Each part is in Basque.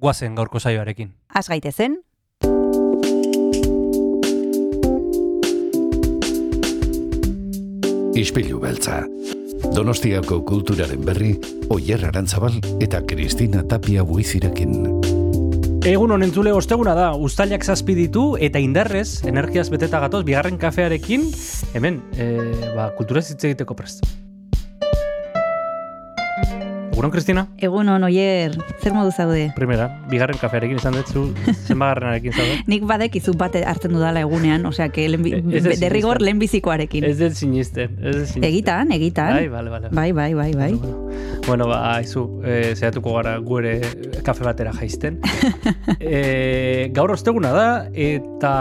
guazen gaurko saioarekin. Az gaitezen, Ispilu beltza. Donostiako kulturaren berri, Oyer Arantzabal eta Kristina Tapia buizirekin. Egun honen zule osteguna da, ustailak zazpi ditu eta indarrez, energiaz beteta gatoz, bigarren kafearekin, hemen, e, ba, kultura hitz egiteko prest. Egunon, Kristina? egun on oier, zer modu zaude? Primera, bigarren kafearekin izan dut zu, zenbagarrenarekin zaude? Nik badek izu bat hartzen dudala egunean, osea, que lehenbi- Ez dut derrigor lehenbizikoarekin. Ez dut sinisten, ez dut sinisten. Egitan, egitan. Bai, bale, bale. Bai, bai, bai, bai. Bueno, ba, aizu, e, zehatuko gara gu ere kafe batera jaisten. e, gaur osteguna da, eta,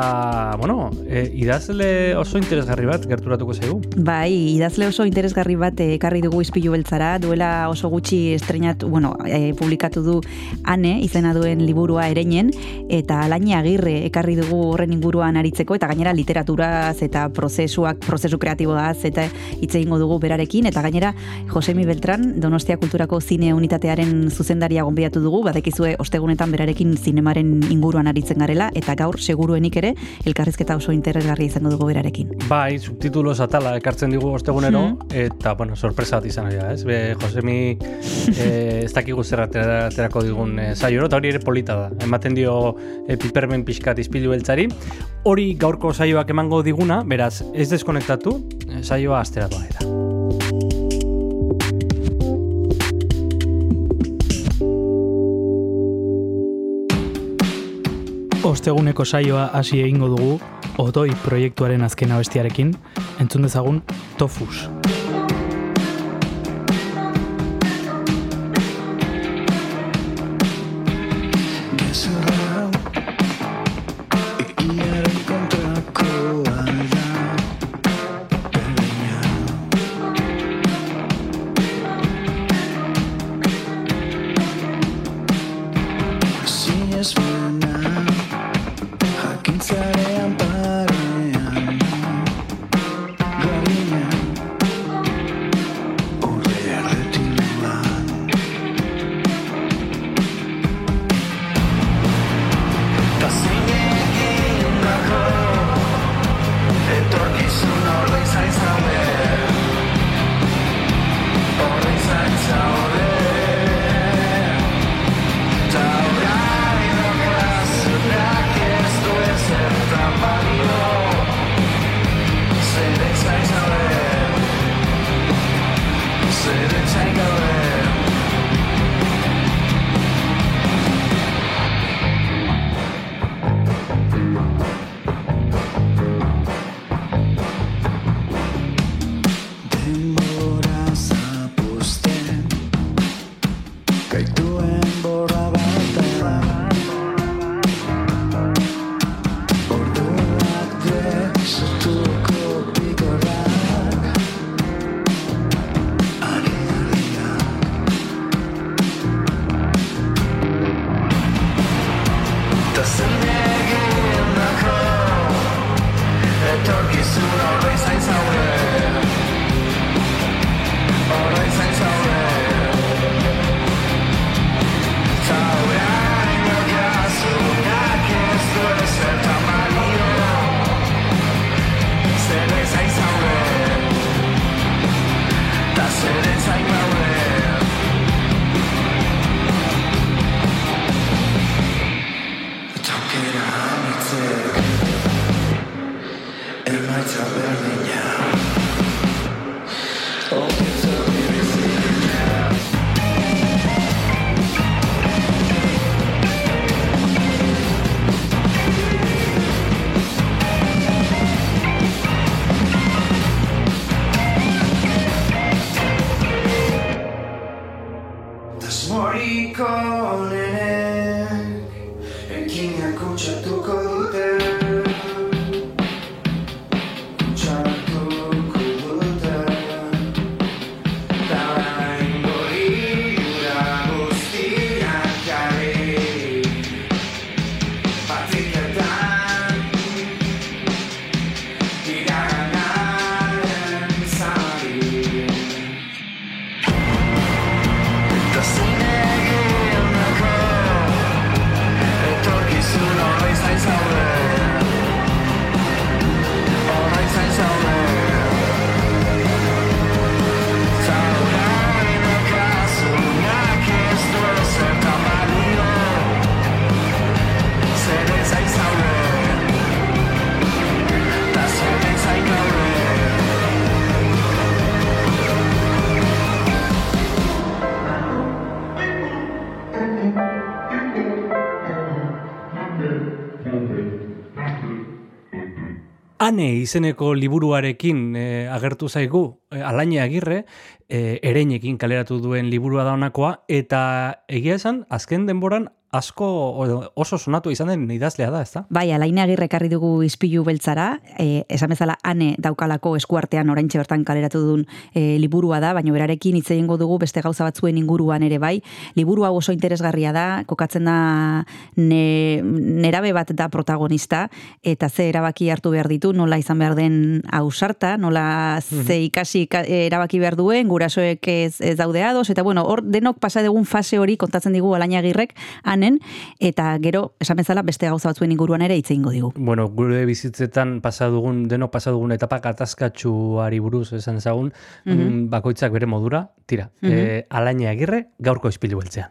bueno, e, idazle oso interesgarri bat gerturatuko zaigu. Bai, idazle oso interesgarri bat eh, ekarri dugu izpilu beltzara, duela oso gutxi estrenatu, bueno, eh, publikatu du ane, izena duen liburua ereinen, eta alaini agirre ekarri dugu horren inguruan aritzeko, eta gainera literaturaz eta prozesuak, prozesu kreatiboaz, eta hitz egingo dugu berarekin, eta gainera Josemi Beltran, Donostia Kulturako zine unitatearen zuzendaria gonbidatu dugu, badekizue ostegunetan berarekin zinemaren inguruan aritzen garela, eta gaur seguruenik ere, elkarrizketa oso interesgarria izango dugu berarekin. Bai, subtitulos atala ekartzen digu ostegunero, Mhm. eta, bueno, sorpresa izan ari da, ez? Be, Josemi e, ez dakigu zer atera- aterako digun e, saioro, eta hori ere polita da. Ematen dio e, pipermen pixkat izpilu beltzari. Hori gaurko saioak emango diguna, beraz, ez deskonektatu, e, saioa asteratu da. Osteguneko saioa hasi egingo dugu Otoi proiektuaren azken abestiarekin, entzun dezagun Tofus. Ane izeneko liburuarekin e, agertu zaigu e, alaine agirre, e, ereinekin kaleratu duen liburua da honakoa, eta egia esan, azken denboran asko oso sonatu izan den idazlea da, ezta? Bai, alaine agirre ekarri dugu izpilu beltzara, e, esan bezala ane daukalako eskuartean oraintxe bertan kaleratu duen e, liburua da, baina berarekin hitz egingo dugu beste gauza batzuen inguruan ere bai. Liburu hau oso interesgarria da, kokatzen da ne, nerabe bat da protagonista, eta ze erabaki hartu behar ditu, nola izan behar den ausarta, nola ze ikasi ka- erabaki behar duen, gurasoek ez, ez daude ados, eta bueno, hor denok pasa dugun fase hori kontatzen digu alaina agirrek, anen, eta gero, esan bezala, beste gauza batzuen inguruan ere hitz egingo digu. Bueno, gure bizitzetan pasa dugun, denok pasa dugun etapa katazkatsuari buruz esan ezagun, mm, bakoitzak bere modura, tira, Mhm. e, alaine agirre gaurko ispilu beltzean.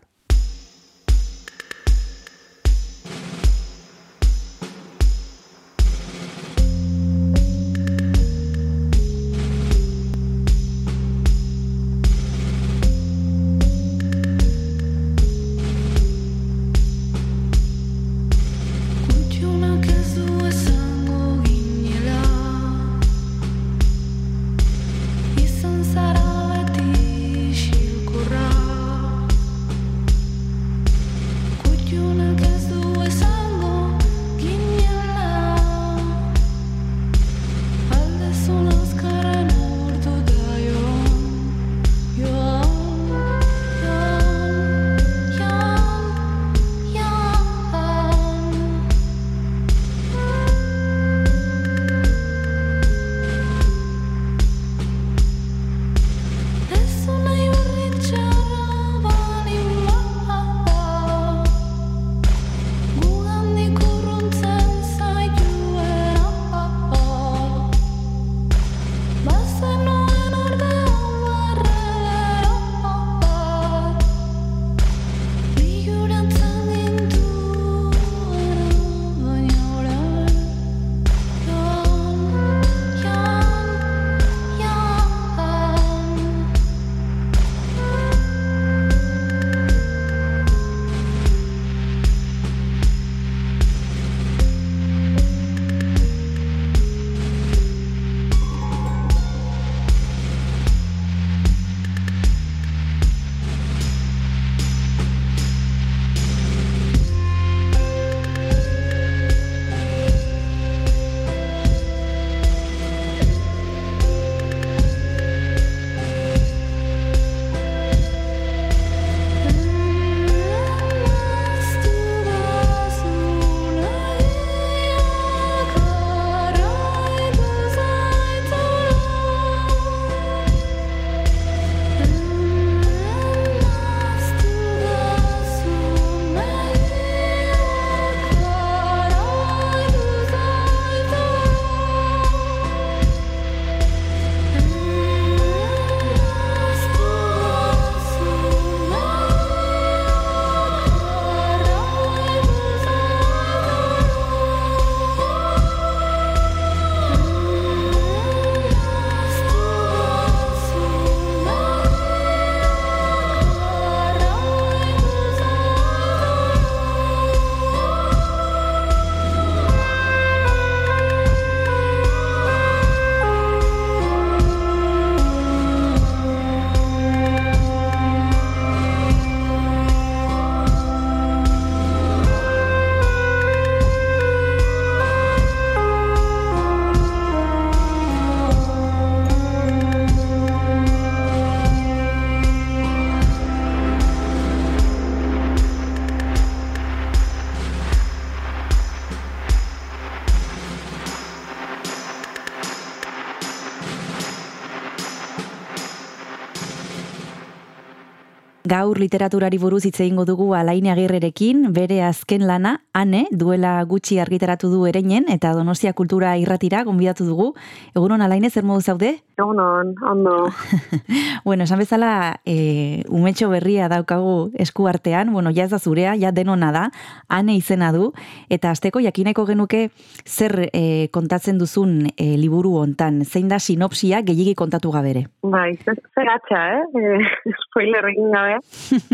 Gaur literaturari buruz hitz egingo dugu Alaine Agirrerekin, bere azken lana, ane, duela gutxi argitaratu du ereinen, eta Donostia Kultura irratira gonbidatu dugu. Egunon Alaine, zer modu zaude? Egunon, ondo. Bueno, esan bezala, e, umetxo berria daukagu esku artean, bueno, ja ez da zurea, ja denona da, ane izena du, eta azteko jakineko genuke zer e, kontatzen duzun e, liburu hontan, zein da sinopsia gehiagi kontatu gabere. Bai, ze, ze gatxa, eh? E, spoiler egin gabe.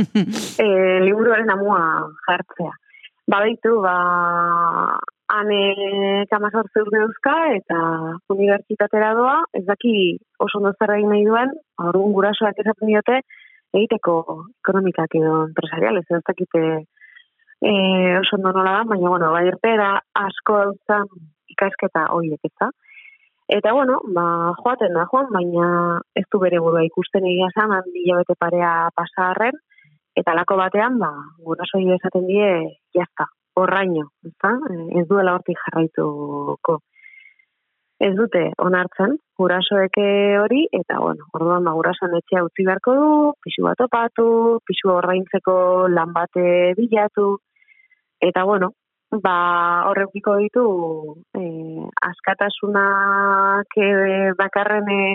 e, liburuaren amua jartzea. Badaitu, ba, Hane kamazortze urte dauzka eta unibertsitatera doa, ez daki oso ondo egin nahi duen, orduan gurasoak esaten diote, egiteko ekonomikak edo empresariales, ez dakite e, oso ondo nola da, baina, bueno, bai erpera asko dauzan ikasketa horiek, ez da? Eta, bueno, ba, joaten da, joan, baina ez du bere burua ikusten egia zan, handi hilabete parea pasarren, eta lako batean, ba, gurasoi esaten die, jazta, horraino, ez da? Ez duela hortik jarraituko. Ez dute onartzen, gurasoeke hori, eta, bueno, orduan, ba, gurasoan etxea utzi beharko du, pisu bat opatu, pisu ordaintzeko lan bate bilatu, eta, bueno, ba, horrekiko ditu eh, askatasunak eh, bakarren eh,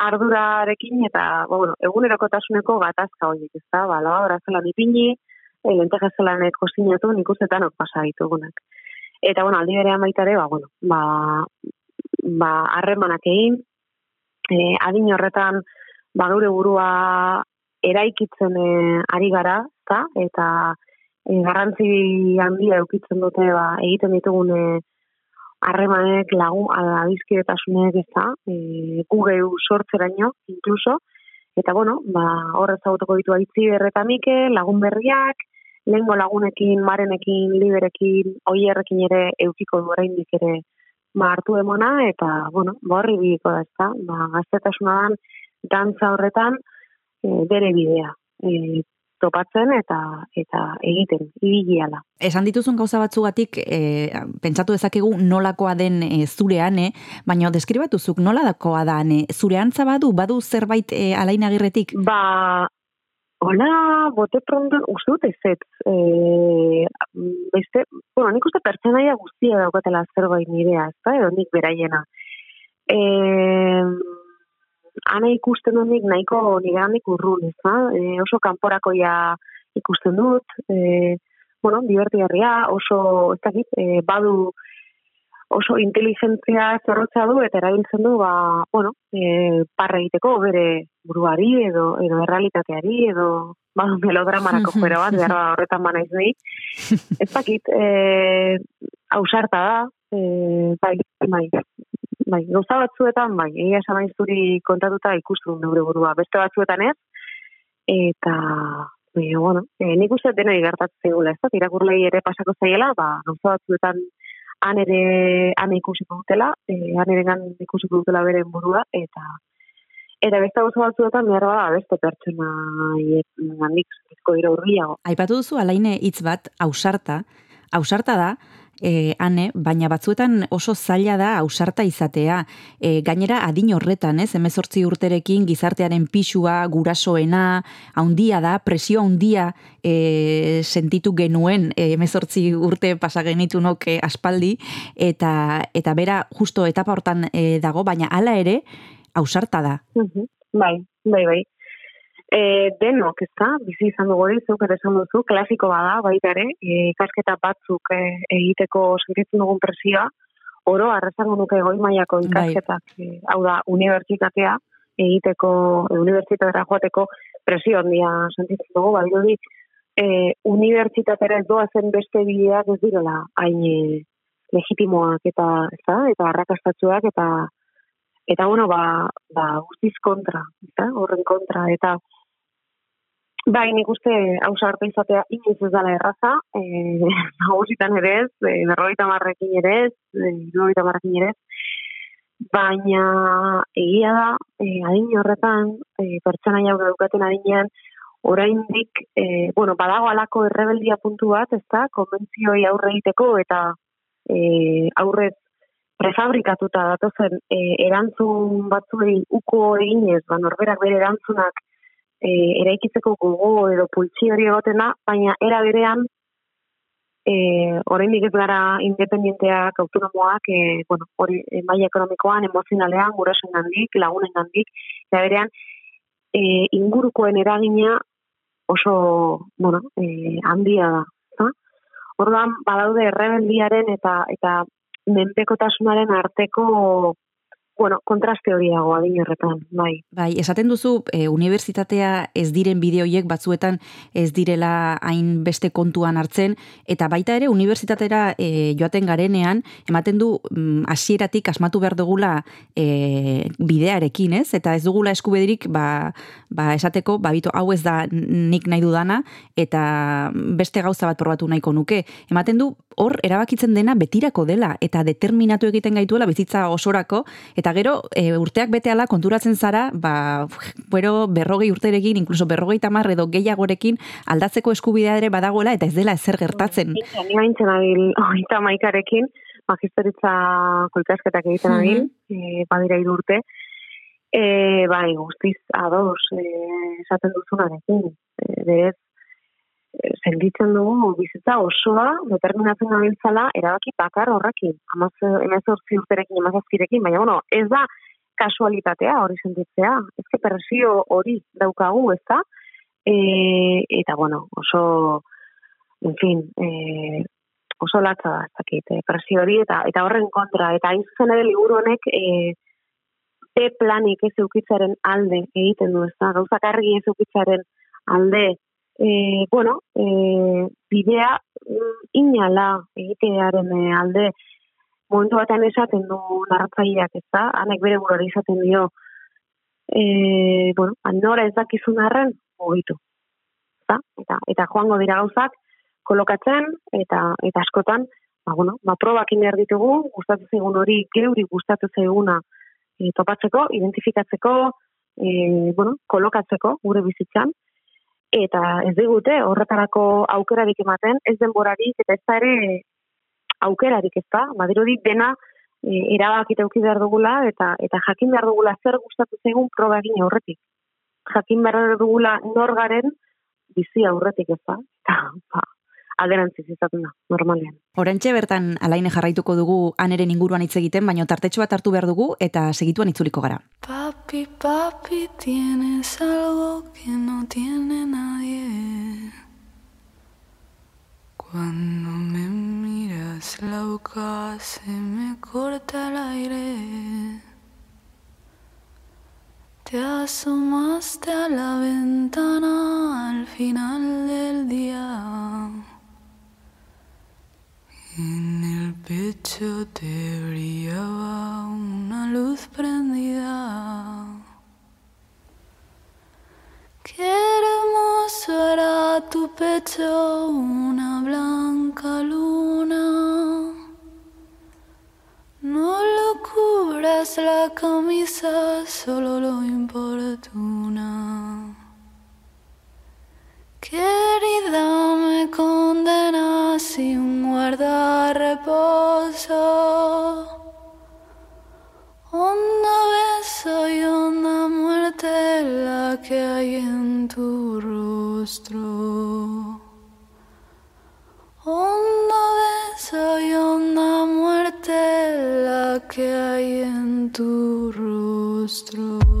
ardurarekin eta bueno, egunerokotasuneko gatazka horiek, ez da, ba, labadora zelan ipini, e, lenteja zelan kozinatu, nik uste tanok pasa ditugunak. Eta, bueno, aldi berean baita ere, ba, bueno, ba, ba, harremanak egin, e, adin horretan, ba, gure burua eraikitzen e, ari gara, ezta? eta e, garrantzi handia eukitzen dute ba, egiten ditugun e, harremanek lagun adizkidetasunek ez da, e, gu sortzeraino, inkluso, eta bueno, ba, horrez ezagutuko ditu aitzi berreta Mike, lagun berriak, lehengo lagunekin, marenekin, liberekin, oierrekin ere eukiko du oraindik ere ba, hartu emona, eta, bueno, ba, horri da, ez da, ba, gaztetasuna dan, dantza horretan, e, bere bidea. E, topatzen eta eta egiten, ibigiala. Esan dituzun gauza batzugatik, e, pentsatu dezakegu nolakoa den e, zurean, e, baina deskribatuzuk nola dakoa da, ne? zure antza badu, badu zerbait e, alain agirretik? Ba, hola, bote pronto, uste dut ez ez, e, beste, bueno, nik uste pertsonaia guztia daukatela zerbait nirea, ez da, edo nik beraiena. E, ana ikusten dut nik nahiko nigandik urrun, ez da? E, oso kanporakoia ikusten dut, e, bueno, divertigarria, oso, ez dakit, e, badu oso inteligentzia zorrotza du eta erabiltzen du, ba, bueno, e, parra egiteko bere buruari edo, edo errealitateari edo badu melodramarako jero bat, behar ba, horretan ba naiz nahi. Ez dakit, e, ausarta da, e, bai, bai, bai, gauza batzuetan, bai, egia esan zuri kontatuta ikustu neure burua, beste batzuetan ez, eta, e, bueno, e, nik uste denoi gertatzen gula, ez da, irakurlei ere pasako zaiela, ba, gauza batzuetan han ere, han ikusiko dutela, e, han ere ikusiko dutela beren burua, eta Eta beste gauza batzuetan behar bada beste pertsona handik zutiko dira urriago. Aipatu duzu alaine hitz bat, ausarta, ausarta da, e, ane, baina batzuetan oso zaila da ausarta izatea. E, gainera adin horretan, ez, emezortzi urterekin gizartearen pixua, gurasoena, haundia da, presio haundia e, sentitu genuen e, emezortzi urte pasa genitunok e, aspaldi, eta, eta bera justo etapa hortan e, dago, baina hala ere, ausarta da. Mhm. Bai, bai, bai. E, denok, ez da, bizi izan dugu hori, zuk ere esan duzu, klasiko bada, baita ere, e, ikasketa batzuk e, egiteko sentitzen dugun presioa, oro, arrezango nuke goi mailako ikasketak, e, hau da, unibertsitatea, egiteko, e, unibertsitatera joateko presio handia sentitzen dugu, bai dudi, e, unibertsitatera ez doazen beste bideak ez direla hain e, legitimoak eta, ez da, eta arrakastatzuak eta eta bueno, ba, ba guztiz kontra, eta horren kontra, eta bai, nik uste ausarta izatea inoiz ez dela erraza, e, nagusitan ere ez, e, berrogeita marrekin ere ez, e, berrogeita marrekin ere ez, baina egia da, e, adin horretan, e, pertsona jau daukaten adinean, oraindik, e, bueno, badago alako errebeldia puntu bat, ez da, konbentzioi aurre egiteko eta e, aurrez prefabrikatuta datozen e, erantzun batzuei uko eginez, ba, norberak bere erantzunak e, eraikitzeko gogo edo pultsi hori egotena, baina era berean e, oraindik ez gara independenteak, autonomoak, e, bueno, hori e, maila ekonomikoan, emozionalean, gurasen gandik, lagunen gandik, eta berean e, ingurukoen eragina oso, bueno, e, handia da. za? Orduan, badaude errebeldiaren eta eta menpekotasunaren arteko bueno, kontraste hori dago adin horretan, bai. Bai, esaten duzu, e, unibertsitatea ez diren bideoiek batzuetan ez direla hain beste kontuan hartzen, eta baita ere unibertsitatera e, joaten garenean, ematen du mm, hasieratik asmatu behar dugula e, bidearekin, ez? Eta ez dugula eskubedirik, ba, ba esateko, ba, bito, hau ez da nik nahi dudana, eta beste gauza bat probatu nahiko nuke. Ematen du, hor erabakitzen dena betirako dela, eta determinatu egiten gaituela bizitza osorako, eta gero e, urteak beteala konturatzen zara, ba, gero berrogei urterekin, inkluso berrogei tamar edo gehiagorekin aldatzeko eskubidea ere badagoela, eta ez dela ezer gertatzen. Ni haintzen abil, oita maikarekin, magisteritza kolkasketak egiten abil, e, badira hiru urte, e, bai, guztiz, ados, esaten duzunarekin, e, berez, e, sentitzen dugu bizitza osoa determinatzen gabiltzala erabaki bakar horrekin, amaz, emezortzi urterekin, emazazkirekin, baina bueno, ez da kasualitatea hori sentitzea, ezke presio hori daukagu, ez da, e, eta bueno, oso, en fin, e, oso latza da, ez dakit, e, presio hori, eta, eta horren kontra, eta hain zuzen ere liburu honek, e, B planik ez eukitzaren alde egiten du, ez da, gauzak argi ez eukitzaren alde, e, bueno, e, bidea mm, inala egitearen e, alde, momentu batean esaten du narratzaileak, ez da, hanek bere buruari izaten dio, e, bueno, nora ez dakizun arren, mugitu. Ezta? Eta, eta joango dira gauzak, kolokatzen, eta, eta askotan, ba, bueno, ba, probakin behar ditugu, gustatu zaigun hori, geuri gustatu zaiguna e, topatzeko, identifikatzeko, e, bueno, kolokatzeko gure bizitzan, eta ez digute horretarako aukerarik ematen, ez denborarik, eta ez da ere aukerarik ez da, badirudi dena e, erabakita euki behar dugula, eta, eta jakin behar dugula zer gustatu zaigun proba egin aurretik. Jakin behar dugula nor garen bizi aurretik ez da, eta ba, alderantziz izaten da, normalean. Orantxe bertan alaine jarraituko dugu aneren inguruan hitz egiten, baina tartetxo bat hartu behar dugu eta segituan itzuliko gara. Papi, papi, tienes algo que no tiene nadie. Cuando me miras la boca se me corta el aire. Te asomaste a la ventana al final del día. En el pecho te brillaba una luz prendida. Qué hermoso era tu pecho, una blanca luna. No lo cubras la camisa, solo lo importuna. Querida, me condenas sin guardar reposo. Honda beso y honda muerte la que hay en tu rostro. Honda beso y honda muerte la que hay en tu rostro.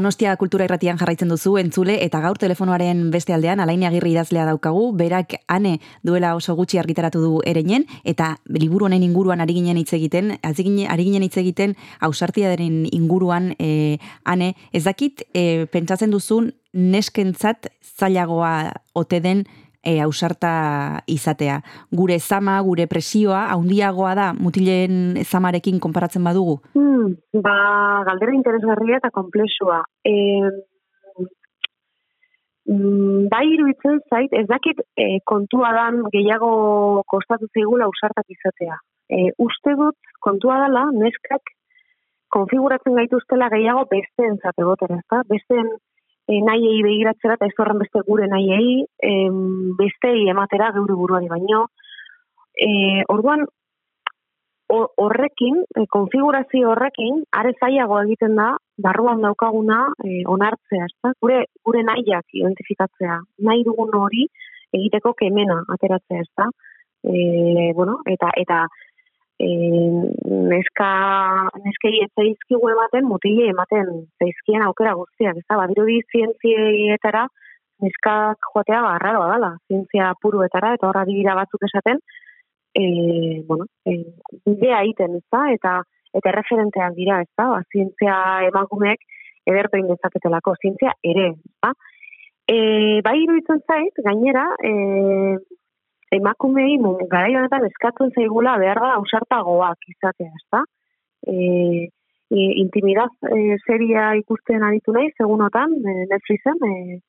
Donostia Kultura Irratian jarraitzen duzu entzule eta gaur telefonoaren beste aldean Alain Agirri idazlea daukagu, berak ane duela oso gutxi argitaratu du ereinen eta liburu honen inguruan ari ginen hitz egiten, ari ginen hitz egiten ausartiaren inguruan e, ane ez dakit e, pentsatzen duzun neskentzat zailagoa ote den e, ausarta izatea. Gure zama, gure presioa, haundiagoa da mutilen zamarekin konparatzen badugu? Hmm, ba, galdera interesgarria eta komplexua. E, bai iruditzen zait, ez dakit e, kontua dan gehiago kostatu zeigula ausartak izatea. E, uste dut kontua dela, neskak konfiguratzen gaituztela gehiago besteen zategotera, ezta? Besteen e, nahiei begiratzera eta ez horren beste gure nahiei, e, bestei ematera geure buruari baino. E, orduan, ho- horrekin, e, konfigurazio horrekin, are zailago egiten da, barruan daukaguna e, onartzea, ezta? Gure, gure nahiak identifikatzea, nahi dugun hori egiteko kemena ateratzea, ezta? E, bueno, eta, eta e, neska, neskei ez zaizkigu ematen, mutile ematen zaizkien aukera guztiak, ez da, badirudi zientzietara, neskak joatea barraroa dela, zientzia puruetara, eta horra dira batzuk esaten, e, bueno, e, bidea egiten, ez da, eta, eta referenteak dira, ez da, ba, zientzia emakumeek ederto dezaketelako, zientzia ere, ez da. E, bai iruditzen zait, gainera, e, emakumei mu- garai honetan eskatzen zaigula behar da ausartagoak izatea, ezta? E, e, intimidad e, seria ikusten aritu nahi, segunotan, e, Netflixen, e,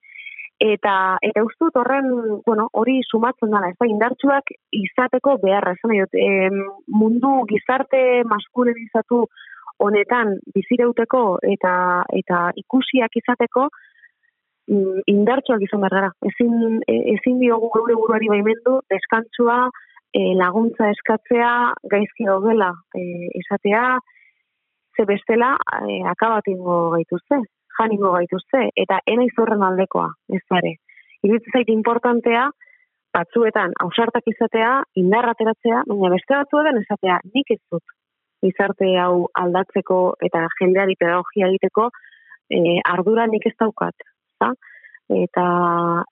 eta eta uste dut horren, bueno, hori sumatzen dela, ez da, indartsuak izateko beharra, esan dut, em, mundu gizarte maskulinizatu honetan bizireuteko eta eta ikusiak izateko indartsuak izan behar gara. Ezin, e- ezin diogu geure buruari baimendu, deskantzua, e, laguntza eskatzea, gaizki gaudela e, esatea, ze bestela e, akabatingo gaituzte, janingo gaituzte, eta ena izorren aldekoa, ez bare. Iruditzen zait importantea, batzuetan ausartak izatea, indarra ateratzea, baina beste batzuetan esatea, nik ez dut gizarte hau aldatzeko eta jendeari pedagogia egiteko e, ardura nik ez daukat, ezta? Eta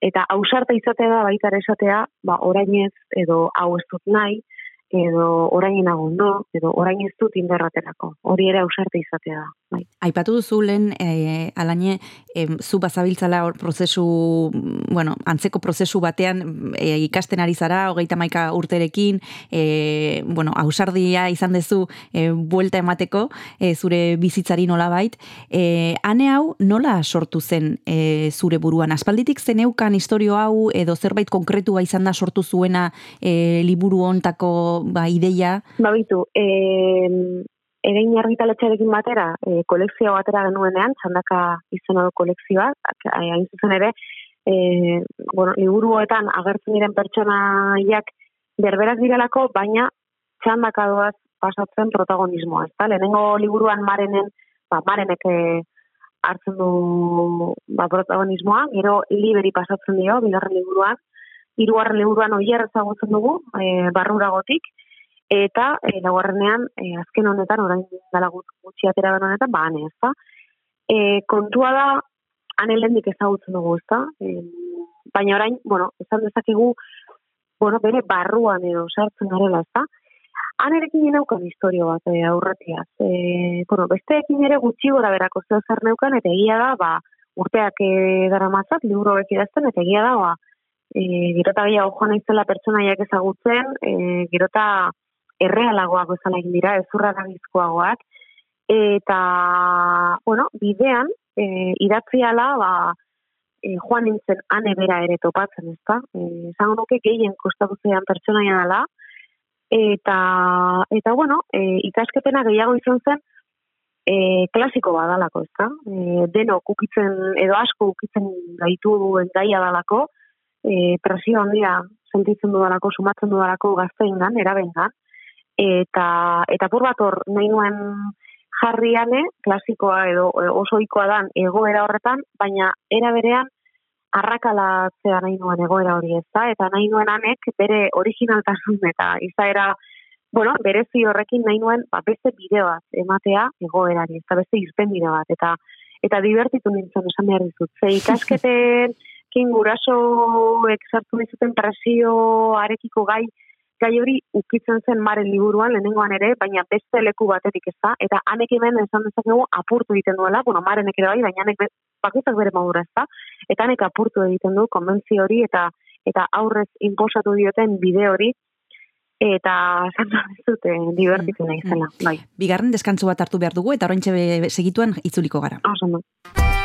eta ausarta izatea da baita esatea, ba orainez edo hau ez dut nahi edo orain nagondo edo orain ez dut indarraterako. Hori ere ausarta izatea da. Bai. Aipatu duzu lehen, e, alaine, em, zu bazabiltzala hor prozesu, bueno, antzeko prozesu batean e, ikasten ari zara, hogeita maika urterekin, e, bueno, ausardia izan dezu e, buelta emateko, e, zure bizitzari nola bait. E, ane hau nola sortu zen e, zure buruan? Aspalditik zeneukan historio hau edo zerbait konkretua izan da sortu zuena e, liburu hontako ba, ideia? Babitu, e, erein argitaletxarekin batera, e, kolekzio batera genuenean, txandaka izena du kolekzioa, ak- hain zuzen ere, e, bueno, liburuetan agertzen diren pertsonaiak berberak direlako, baina txandaka doaz pasatzen protagonismoa, ezta? Lehenengo liburuan marenen, ba, marenek e, hartzen du ba, protagonismoa, gero liberi pasatzen dio, bigarren liburuan, hirugarren liburuan oier ezagutzen dugu, e, barruragotik, eta e, laugarrenean e, azken honetan orain dela gut- gutxi atera den honetan ba ane, ezta? E, kontua da ane lehendik ezagutzen dugu, ezta? E, baina orain, bueno, esan dezakegu bueno, bere barruan edo sartzen garela, ezta? Anerekin neukan historio bat e, aurretiaz. E, bueno, besteekin ere gutxi gora berako zeo zer neukan, eta egia da, ba, urteak e, dara matzat, liburu idazten, eta egia da, ba, e, gerota gehiago joan naizela pertsonaiak ezagutzen, e, gerota errealagoak bezala egin dira, ezurra gabizkoagoak, eta, bueno, bidean, e, idatzi ala, ba, e, joan nintzen ane bera ere topatzen, ezta? E, esango nuke gehien kostatu zean pertsonaia dela, eta, eta bueno, e, ikasketena gehiago izan zen, e, klasiko badalako, ezta? E, denok ukitzen, edo asko ukitzen gaitu duen gaia dalako, e, presio handia sentitzen dudalako, sumatzen dudalako gazteingan, erabengan, eta, eta pur bat hor nahi nuen jarriane, klasikoa edo e, oso ohikoa dan egoera horretan, baina era berean arrakalatzea nahi nuen egoera hori ez da, eta nahi nuen anek bere originaltasun eta izaera, bueno, berezi horrekin nahi nuen ba, beste bide bat ematea egoerari, ez da beste irten bide bat, eta eta divertitu nintzen esan behar dizut. Ze ikasketen, kin gurasoek sartu dizuten presioarekiko gai, gai hori ukitzen zen maren liburuan, lehenengoan ere, baina beste leku batetik ez da, eta hanek hemen esan dezakegu apurtu egiten duela, bueno, marenek ere bai, baina hanek bakoitzak bere modura ez da, eta hanek apurtu egiten du konbentzio hori, eta eta aurrez inposatu dioten bide hori, eta behar dizut, eh, divertitu nahi zela, bai. Bigarren deskantzu bat hartu behar dugu eta oraintxe be- segituan itzuliko gara. Oso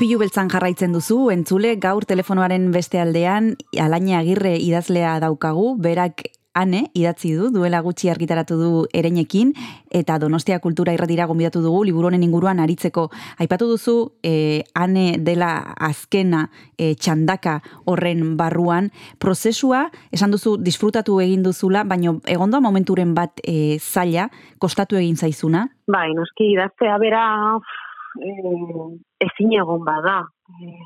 Ispilu beltzan jarraitzen duzu, entzule gaur telefonoaren beste aldean Alaina Agirre idazlea daukagu, berak ane idatzi du, duela gutxi argitaratu du ereinekin, eta Donostia Kultura irratira gonbidatu dugu, liburu honen inguruan aritzeko. Aipatu duzu, e, ane dela azkena e, txandaka horren barruan, prozesua, esan duzu, disfrutatu egin duzula, baino egondoa momenturen bat e, zaila, kostatu egin zaizuna, Bai, noski idaztea bera ezin egon bada. Eh,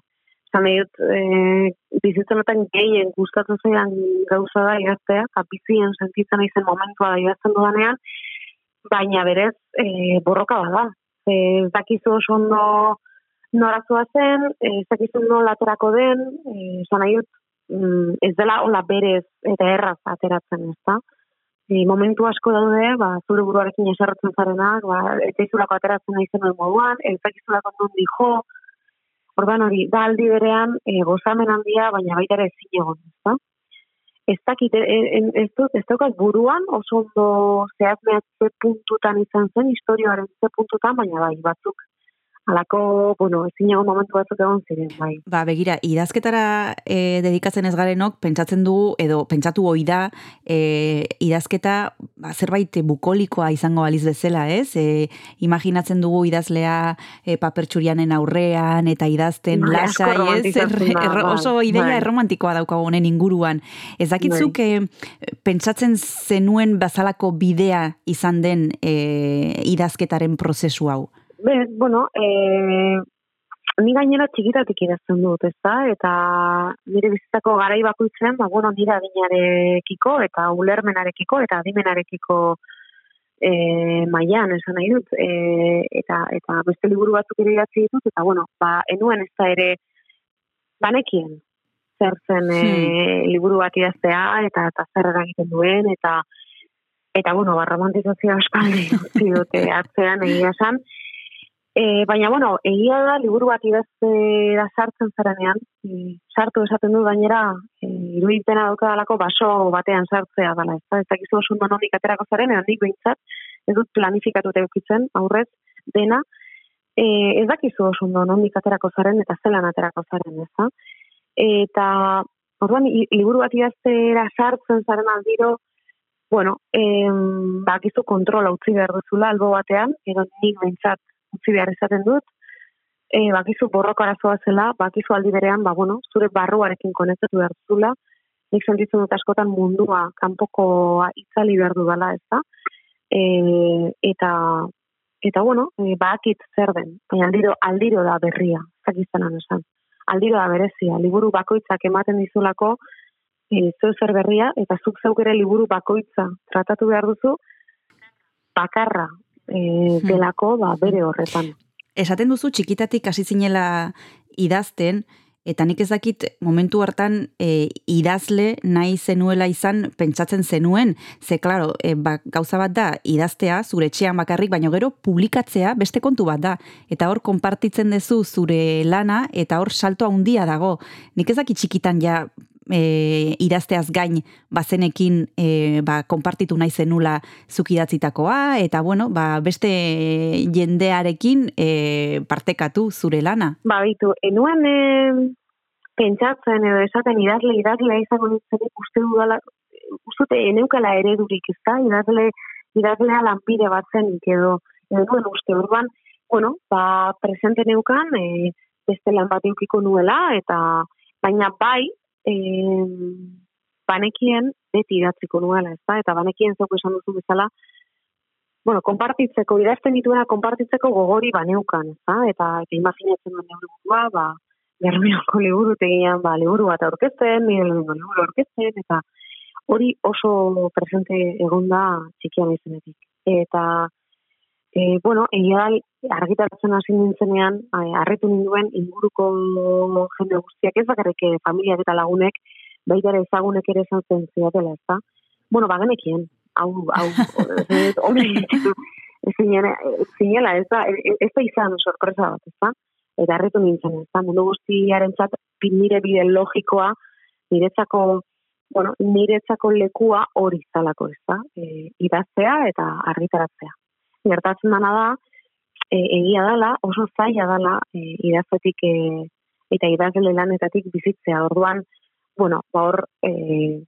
Zan dut, eh, bizitzen honetan gehien gustatzen zaidan gauza da idaztea, kapizien sentitzen naizen momentua da idazten dudanean, baina berez eh, borroka bada. Eh, ez dakizu oso ondo norazoa zen, eh, ez dakizu nola aterako den, eh, zan dut, mm, ez dela hola berez eta erraz ateratzen, ez da? E, momentu asko daude, ba, zure buruarekin eserretzen zarenak, ba, ez daizulako ateratzen nahi zenuen moduan, ez dakizulako nondi jo, ordan hori, da aldi berean, e, gozamen handia, baina baita ere ezin egon, ezta? ez dakit, e- e- ez dut, ez daukat buruan, oso ondo zehaz ze puntutan izan zen, historioaren ze puntutan, baina bai, batzuk, alako, bueno, ezin egon momentu batzuk egon ziren, bai. Ba, begira, idazketara e, dedikatzen ez garenok, pentsatzen dugu, edo pentsatu hoi da, e, idazketa ba, zerbait bukolikoa izango baliz bezala, ez? E, imaginatzen dugu idazlea e, papertxurianen aurrean, eta idazten Bai, lasai, ez? Erro- bai, oso ideia bai. erromantikoa daukagu honen inguruan. Ez dakitzuk, e, pentsatzen zenuen bazalako bidea izan den e, idazketaren prozesu hau? Be, bueno, e, ni gainera txikitatik idazten dut, ez da? Eta nire bizitzako garai bakoitzen, ba, bueno, nire adinarekiko eta ulermenarekiko eta adimenarekiko e, mailan esan nahi dut. E, eta, eta beste liburu batzuk ere idatzi ditut, eta bueno, ba, enuen ez da ere banekien zer zen e, liburu bat idaztea eta, eta zer eragiten duen, eta eta bueno, ba, romantizazioa espaldi utzi dute atzean egia esan. E, baina, bueno, egia da, liburu bat idaztera sartzen zarenean, e, sartu esaten du gainera, e, iruditena daukadalako baso batean sartzea dela, ez da, ez dakizu oso ondo nondik aterako zaren, edo nik behintzat, ez dut planifikatu eukitzen, aurrez, dena, e, ez dakizu oso ondo nondik aterako zaren, eta zelan aterako zaren, ez da. Eta, orduan, liburu bat idaztera sartzen zaren aldiro, bueno, em, bakizu kontrola utzi behar duzula albo batean, edo nik behintzat utzi behar izaten dut, e, bakizu borroko arazoa zela, bakizu aldi berean, ba, bueno, zure barruarekin konektatu behar duzula, nik sentitzen dut askotan mundua kanpokoa itzali behar dudala, ez da? E, eta, eta bueno, e, bakit zer den, baina aldiro, aldiro da berria, zakiztenan esan. Aldiro da berezia, liburu bakoitzak ematen dizulako, e, zeu zer berria, eta zuk zeuk ere liburu bakoitza tratatu behar duzu, bakarra e, delako, ba, bere horretan. Esaten duzu txikitatik hasi zinela idazten, eta nik ez dakit momentu hartan e, idazle nahi zenuela izan pentsatzen zenuen, ze klaro, e, ba, gauza bat da idaztea zure etxean bakarrik, baino gero publikatzea beste kontu bat da. Eta hor konpartitzen duzu zure lana, eta hor salto handia dago. Nik ez dakit txikitan ja e, idazteaz gain bazenekin e, ba, konpartitu nahi zenula zuk idatzitakoa, eta bueno, ba, beste jendearekin e, partekatu zure lana. Ba, bitu, enuen e, pentsatzen edo esaten idazle, idazlea izango nintzen uste dudala, uste eneukala eredurik, ez da? Idazle, idazlea lanbide bat zenik edo, edo nuen uste orduan, bueno, ba, presente neukan, e, beste lan bat eukiko nuela, eta baina bai, e, banekien beti idatziko nuela, ez da? Eta banekien zauko esan duzu bezala, bueno, konpartitzeko, idazten dituena konpartitzeko gogori baneukan, ez da? Eta, eta imaginatzen duen neure burua, ba, Germinoko liburu tegian, ba, liburu bat aurkezten, nire liburu aurkezten, eta hori oso presente egon da txikian izenetik. Eta, e, bueno, egia da, argitaratzen hasi nintzenean, harritu ninduen inguruko jende guztiak, ez bakarrik eh, familiak eta lagunek, baita ere ezagunek ere esan zen zidatela, ez da? Bueno, ba, genekien, hau, hau, hori, zinela, ez da, ez da izan sorpresa bat, ez da? Eta harritu nintzen, ez da, mundu guztiaren txat, nire bide logikoa, niretzako, bueno, niretzako lekua hori zalako, ez da? E, idaztea eta argitaratzea. Gertatzen dana da, e, egia dala, oso zaila dala, e, idaztetik e, eta idazle lanetatik bizitzea. Orduan, bueno, ba hor, e,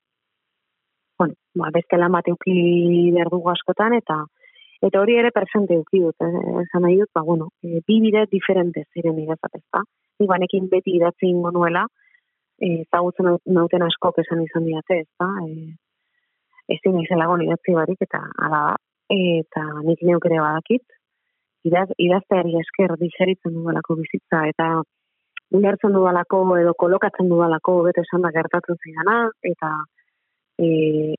bueno, ba, beste lan bat euki behar dugu askotan, eta eta hori ere presente euki dut, eh, esan nahi dut, ba, bueno, e, bi bide diferente ziren idazat ez da. Ni banekin beti idatzi ingo nuela, e, zagutzen nau- nauten askok esan izan diate, ez da, e, ezin izelago idatzi barik, eta ala da, eta nik neuk ere badakit, idaz, idazteari esker digeritzen dudalako bizitza, eta ulertzen dudalako edo kolokatzen dudalako beto esan da gertatzen zidana, eta e,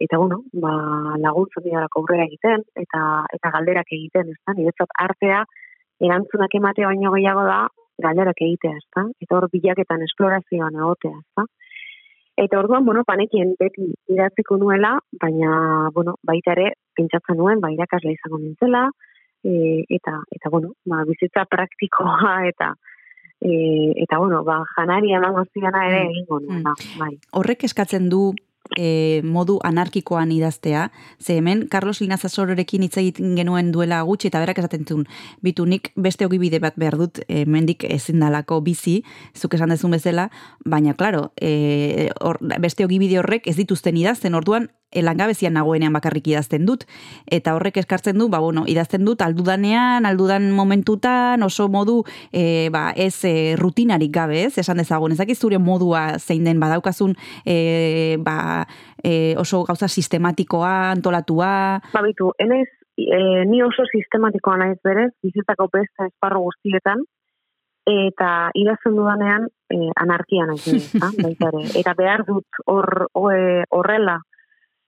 eta bueno, ba, laguntzen didalako aurrera egiten, eta eta galderak egiten, ez da, niretzat artea erantzunak ematea baino gehiago da, galderak egitea, ez da, eta hor bilaketan esplorazioan egotea, ez da. Eta orduan, bueno, panekien beti idatziko nuela, baina, bueno, baita ere, pentsatzen nuen, ba, irakasle izango nintzela, e, eta, eta, bueno, ba, bizitza praktikoa, eta, e, eta, bueno, ba, janari emango zidana ere egingo nuela, bai. Horrek eskatzen du e, modu anarkikoan idaztea, ze hemen Carlos Linazasororekin hitz egiten genuen duela gutxi eta berak esaten zuen, bitu nik beste ogibide bat behar dut e, mendik ezin dalako bizi, zuk esan dezun bezala, baina klaro, e, or, beste ogibide horrek ez dituzten idazten, orduan langabezian nagoenean bakarrik idazten dut, eta horrek eskartzen du, ba, bueno, idazten dut aldudanean, aldudan momentutan, oso modu, e, ba, ez e, rutinarik gabe, ez, esan dezagun, ez dakiz zure modua zein den badaukazun, e, ba, e, oso gauza sistematikoa, antolatua, Ba, bitu, enez, e, ni oso sistematikoa naiz berez, bizitzako beste esparro guztietan, eta idazten dudanean e, anarkia naiz baita ere. Eta behar dut hor hor- horrela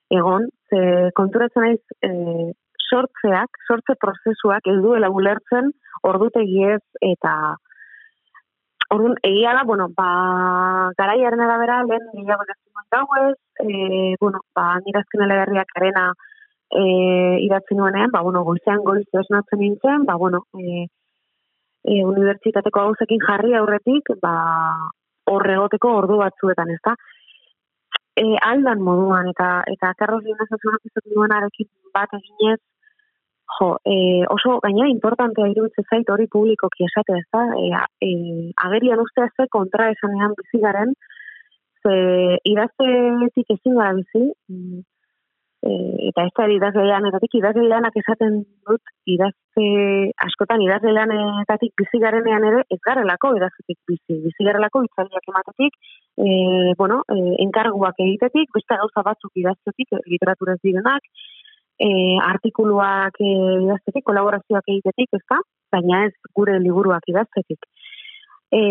egon, ze konturatzen naiz e, sortzeak, sortze prozesuak ez duela ulertzen ordutegiez eta Orduan, egia da, bueno, ba, garaiaren arabera, lehen gehiago nuen gauez, e, bueno, ba, nire azken eleberriak arena e, idatzi nuenean, ba, bueno, goizean goiz esnatzen nintzen, ba, bueno, e, e, unibertsitateko gauzekin jarri aurretik, ba, horre egoteko ordu batzuetan, ezta? E, aldan moduan, eta, eta Carlos Linazasunak izaten duenarekin bat eginez, jo, e, oso gaina importantea iruditzen zait hori publikoki esatea, ez da? E, a- e, agerian ustea ze kontra esanean bizi garen, ze idaztetik ezin gara bizi, e, eta ez da idazle lanetatik, idazle lanak esaten dut, idazte, askotan idazle lanetatik bizi garenean ere, ez garelako idaztetik bizi, bizi garelako itzaliak ematetik, e, bueno, e, enkarguak egitetik, beste gauza batzuk idaztetik, literaturez direnak, e, artikuluak e, idaztetik, kolaborazioak egitetik, ezta? Baina ez gure liburuak idaztetik. E,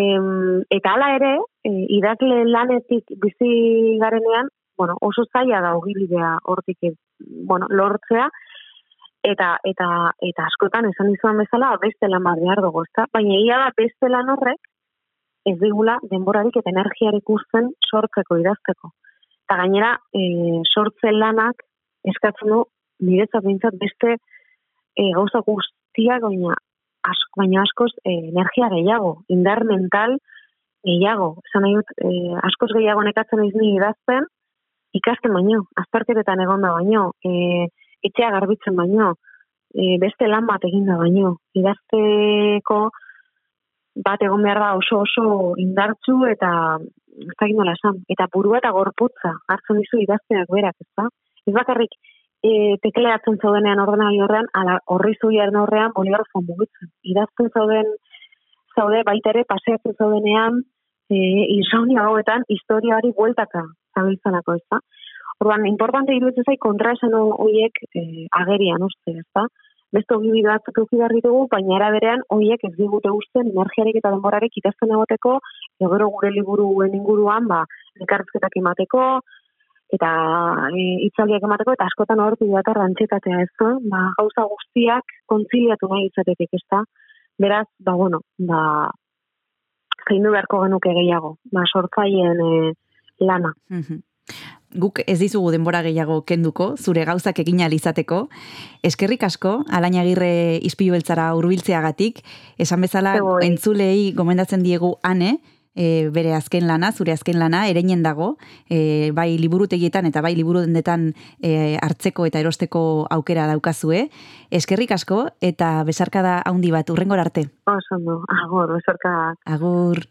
eta hala ere, e, idazle lanetik bizi garenean, bueno, oso zaila da ogibidea hortik e, bueno, lortzea, eta eta eta askotan esan dizuan bezala beste lan bat behar dugu, ezta? Baina ia da beste lan horrek ez digula denborarik eta energiarik uzten sortzeko idazteko. Eta gainera, e, sortze lanak eskatzen du niretzat behintzat beste e, gauza guztiak baina asko, baina askoz e, energia gehiago, indar mental gehiago. Esan nahi dut, e, askoz gehiago nekatzen naiz ni idazten, ikasten baino, azterketetan egonda baino, e, etxea garbitzen baino, e, beste lan bat eginda baino. Idazteko bat egon behar da oso oso indartzu eta ez nola esan, eta burua eta gorputza hartzen dizu idazteak berak, ez da? Ez bakarrik e, tekleatzen zaudenean ordenagailu horrean, ala horri zuiaren horrean boligrafo mugitzen. Idazten zauden zaude baita ere paseatzen zaudenean e, insomnia hauetan historiari bueltaka zabiltzanako, ez da? Orduan, importante iruditzen zait kontraesan horiek e, agerian uste, ez da? Beste ogibide batzuk eduki behar ditugu, baina era berean horiek ez digute usten energiarik eta denborarik idazten egoteko, egero gure liburuen inguruan, ba, elkarrizketak emateko, eta e, itzaldiak emateko, eta askotan hortu dator antxetatea ez da, ba, gauza guztiak kontziliatu nahi izatetik, ez da? Beraz, ba, bueno, ba, zaindu beharko genuke gehiago, ba, sortzaien e, lana. Guk ez dizugu denbora gehiago kenduko, zure gauzak egin ahal izateko. Eskerrik asko, alain agirre izpilu beltzara urbiltzeagatik. Esan bezala, entzulei gomendatzen diegu ane, e, bere azken lana, zure azken lana, ereinen dago, e, bai liburutegietan eta bai liburu dendetan e, hartzeko eta erosteko aukera daukazue. Eskerrik asko eta besarkada haundi bat, urrengor arte. Oso agor, besorka Agur.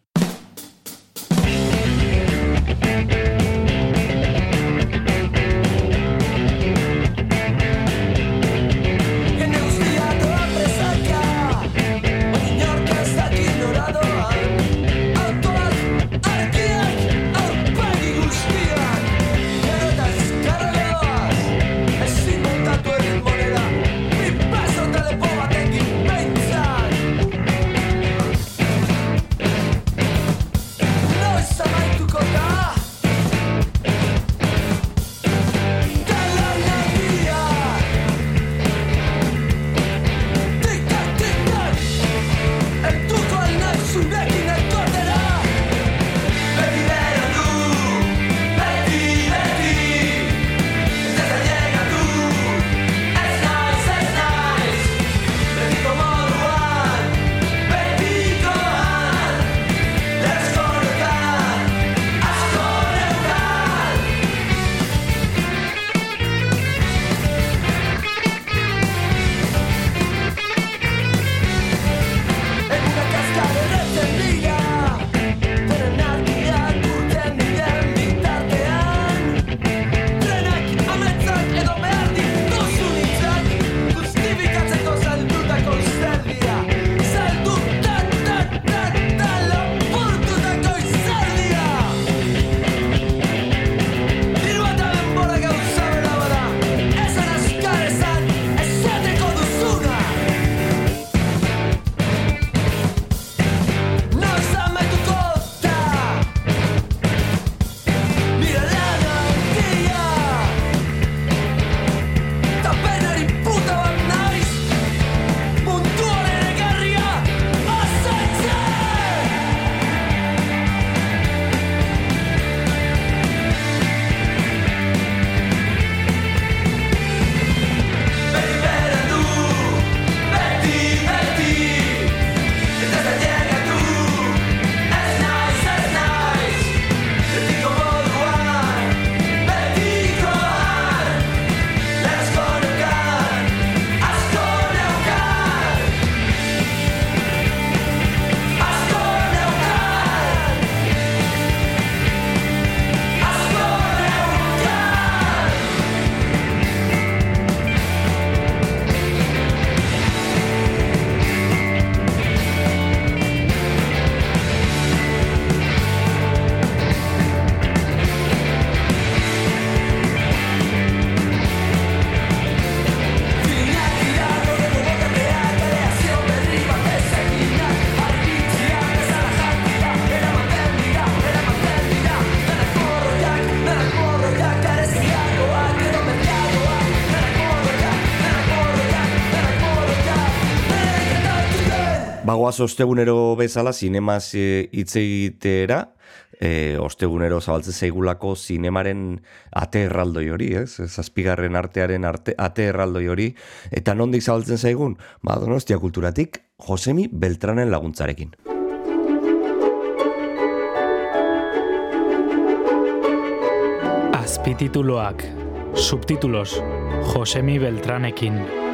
Bagoaz ostegunero bezala zinemaz eh, hitz egitera, e, ostegunero zabaltzen zaigulako zinemaren ate erraldoi hori, ez? Zazpigarren artearen arte, ate erraldoi hori. Eta nondik zabaltzen zaigun? Ba, donostia kulturatik, Josemi Beltranen laguntzarekin. Azpitituloak, subtitulos, Josemi Beltranekin.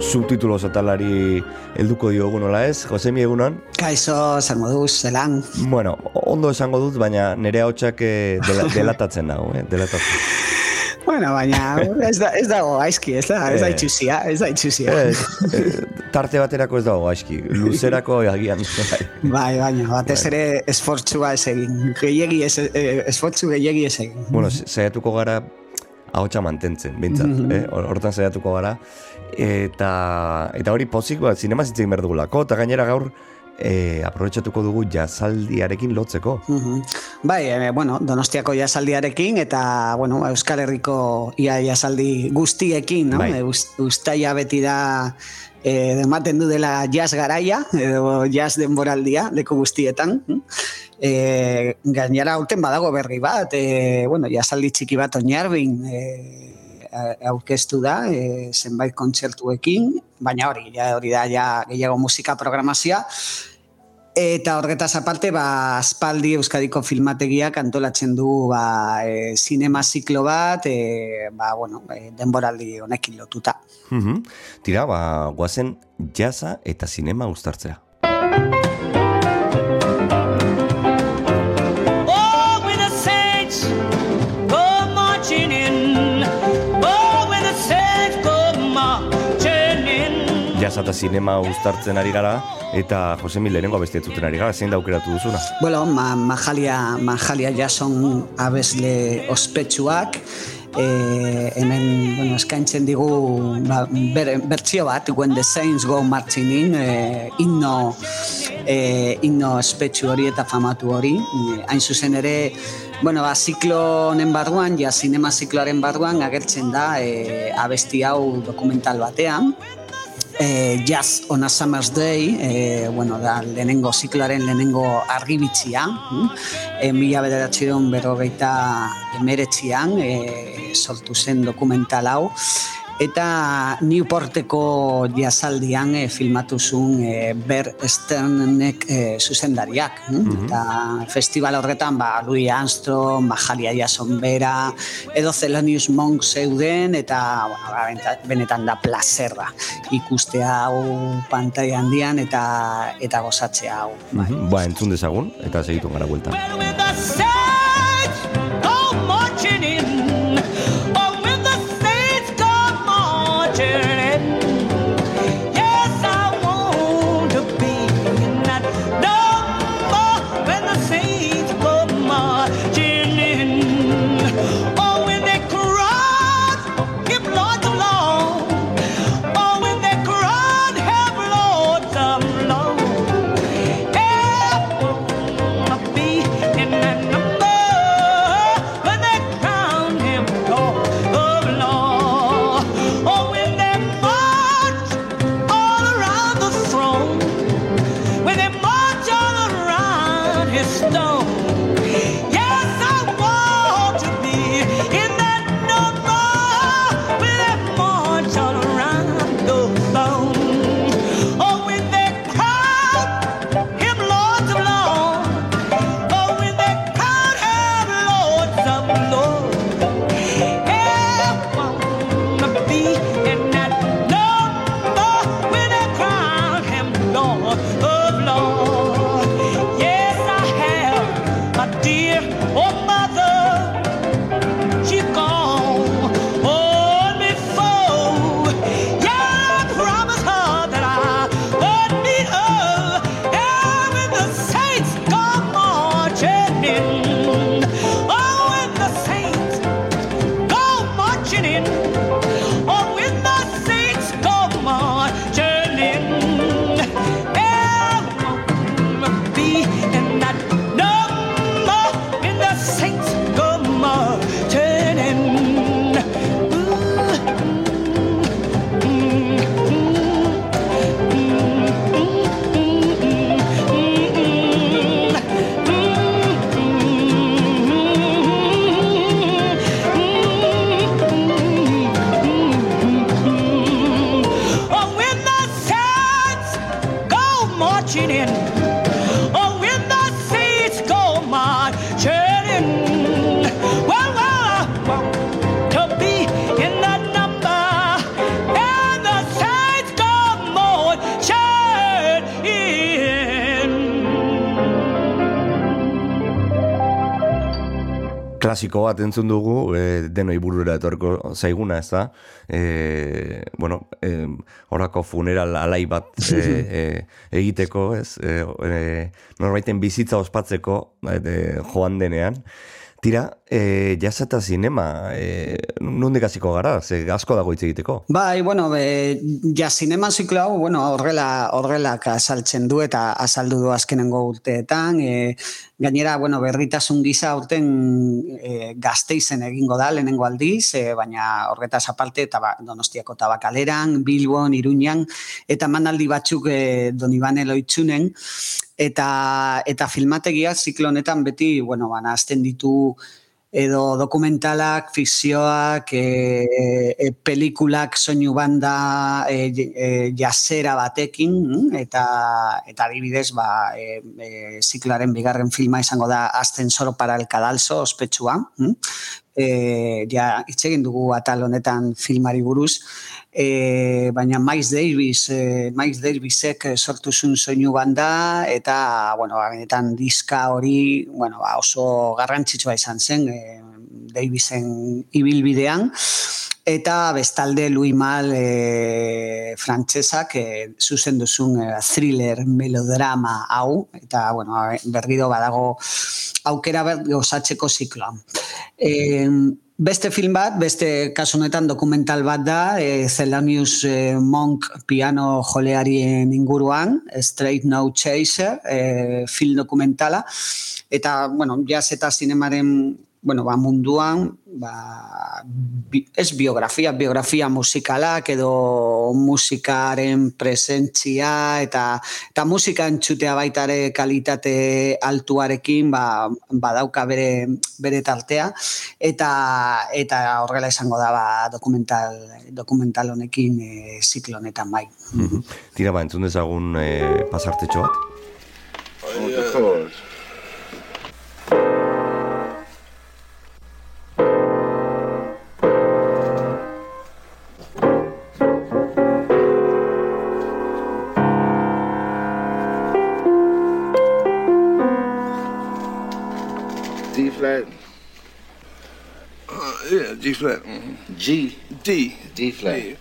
Subtitulos atalari helduko diogu nola ez, Josemi egunon? Kaixo, zer moduz, zelan. Bueno, ondo esango dut, baina nire hautsak eh, dela, delatatzen dago, eh? delatatzen. Bueno, baina ez, da, ez dago gaizki, ez da, ez da Eh. itxusia, ez da itxusia. Ez, eh, tarte baterako ez dago gaizki, luzerako agian. Bai, baina, batez ere esfortzua ez egin. Gehiegi ez, eh, esfortzu gehiegi ez egin. bueno, sa- saiatuko gara ahotsa mantentzen, bintzat, Mhm. eh? Hor- hortan saiatuko gara. Eta, eta hori pozik, ba, zinema zitzen behar dugulako, eta gainera gaur, eh, aprobetxatuko dugu jazaldiarekin lotzeko. Mhm. Bai, eh, bueno, Donostiako jasaldiarekin eta, bueno, Euskal Herriko ia jasaldi guztiekin, no? Bai. Eh, ust- beti da ematen du dela jazz garaia, edo jazz denboraldia, leku guztietan. E, gainera aurten badago berri bat, e, bueno, jasaldi txiki bat oinarbin e, aurkeztu da, e, zenbait kontzertuekin, baina hori, ja, hori da ja gehiago musika programazioa, Eta horretaz aparte, ba, aspaldi Euskadiko filmategiak antolatzen du ba, e, sinema ziklo bat, e, ba, bueno, e, denboraldi honekin lotuta. Mhm. Tira, ba, guazen jaza eta zinema uztartzea. Eta zinema uztartzen ari gara, eta Josemi lehenengo abestietzuten ari gara, zein da aukeratu duzuna? Bueno, ma, majalia, majalia jason abesle ospetsuak, e, hemen bueno, eskaintzen digu ba, ber, bertsio bat, When the Saints Go Marching In, e, inno, e, inno ospetsu hori eta famatu hori. Hain zuzen ere, bueno, ba, ziklo honen barruan, ja sinema zikloaren barruan agertzen da e, abesti hau dokumental batean, eh, Jazz on a Summer's Day, eh, bueno, da lehenengo zikloaren lehenengo argibitzia, mm? eh, mila bederatziron berrogeita emeretzian eh, sortu zen dokumental hau, eta Newporteko jazaldian eh, filmatu zuen eh, Ber Sternek eh, zuzendariak. mm? Eta festival horretan, ba, Louis Armstrong, Mahalia Jason Bera, edo Thelonious Monk zeuden, eta bueno, ba, benetan da plazerra ikustea hau pantai handian eta eta gozatzea hau. Mhm. Ba, entzun dezagun, eta segitu gara bueltan. Klasiko bat entzun dugu, e, denoi burura etorko zaiguna, ez da? E, bueno, e, horako funeral alai bat e, e, egiteko, ez? E, e, norbaiten bizitza ospatzeko e, joan denean. Tira, e, jazz eta zinema, e, nondik hasiko gara, ze asko dago hitz egiteko. Bai, bueno, be, ja zinema ziklo hau, bueno, horrela, horrelak azaltzen du eta azaldu du azkenengo urteetan. E, gainera, bueno, berritasun gisa urten e, gazteizen egingo da lehenengo aldiz, e, baina horretaz aparte eta ba, donostiako tabakaleran, Bilbon, Iruñan, eta manaldi batzuk e, Donibane loitzunen, eta, eta filmategia ziklo honetan beti, bueno, bana, azten ditu edo dokumentalak, fikzioak, e, e, pelikulak, soinu banda, e, e, jasera batekin, mm, eta, eta adibidez, ba, e, e, zikloaren bigarren filma izango da Ascensor para el Cadalso, ospetsua. Mm? E, ja, hitz egin dugu atal honetan filmari buruz, e, baina Miles Davis, e, Miles Davisek eh, sortu zuen soinu banda eta bueno, ba, benetan diska hori, bueno, ba, oso garrantzitsua izan zen e, Davisen ibilbidean. Eta bestalde Louis Mal e, frantsesak e, zuzen duzun e, thriller melodrama hau. Eta bueno, berriro badago aukera ber gozatzeko zikloan. E, Beste film bat, beste kasu honetan dokumental bat da, e, Thelonious e, Monk piano jolearien inguruan, Straight No Chaser, e, film dokumentala, eta, bueno, jazz eta zinemaren bueno, ba, munduan, ba, bi, ez biografia, biografia musikalak edo musikaren presentzia eta, eta musika entzutea baitare kalitate altuarekin ba, badauka bere, bere tartea eta eta horrela izango da ba, dokumental, dokumental honekin e, ziklo honetan bai. Mhm. Tira ba, entzun dezagun e, pasartetxo bat? D flat. Uh, yeah, G flat. G. D. D flat.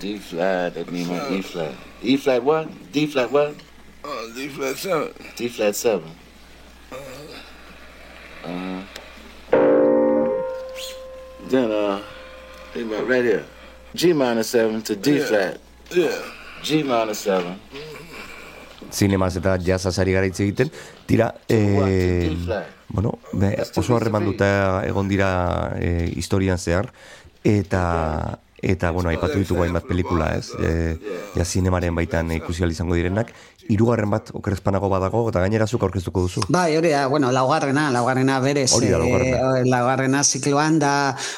D flat, that means my E flat. E flat what? D flat what? Uh, D flat seven. D flat seven. Uh, then uh, think about right here. G minor seven to D Yeah. flat. Yeah. G minor seven. zinemaz eta jazzaz ari gara hitz egiten. Tira, e, bueno, be, oso harremanduta egon dira e, historian zehar, eta eta bueno, aipatu ditugu hainbat pelikula, ez? E, ja zinemaren baitan ikusi izango direnak, hirugarren bat okerrezpanago badago eta gainera zuk aurkeztuko duzu. Bai, hori da, bueno, laugarrena, laugarrena berez. Hori da, laugarrena. eh, laugarrena zikloan da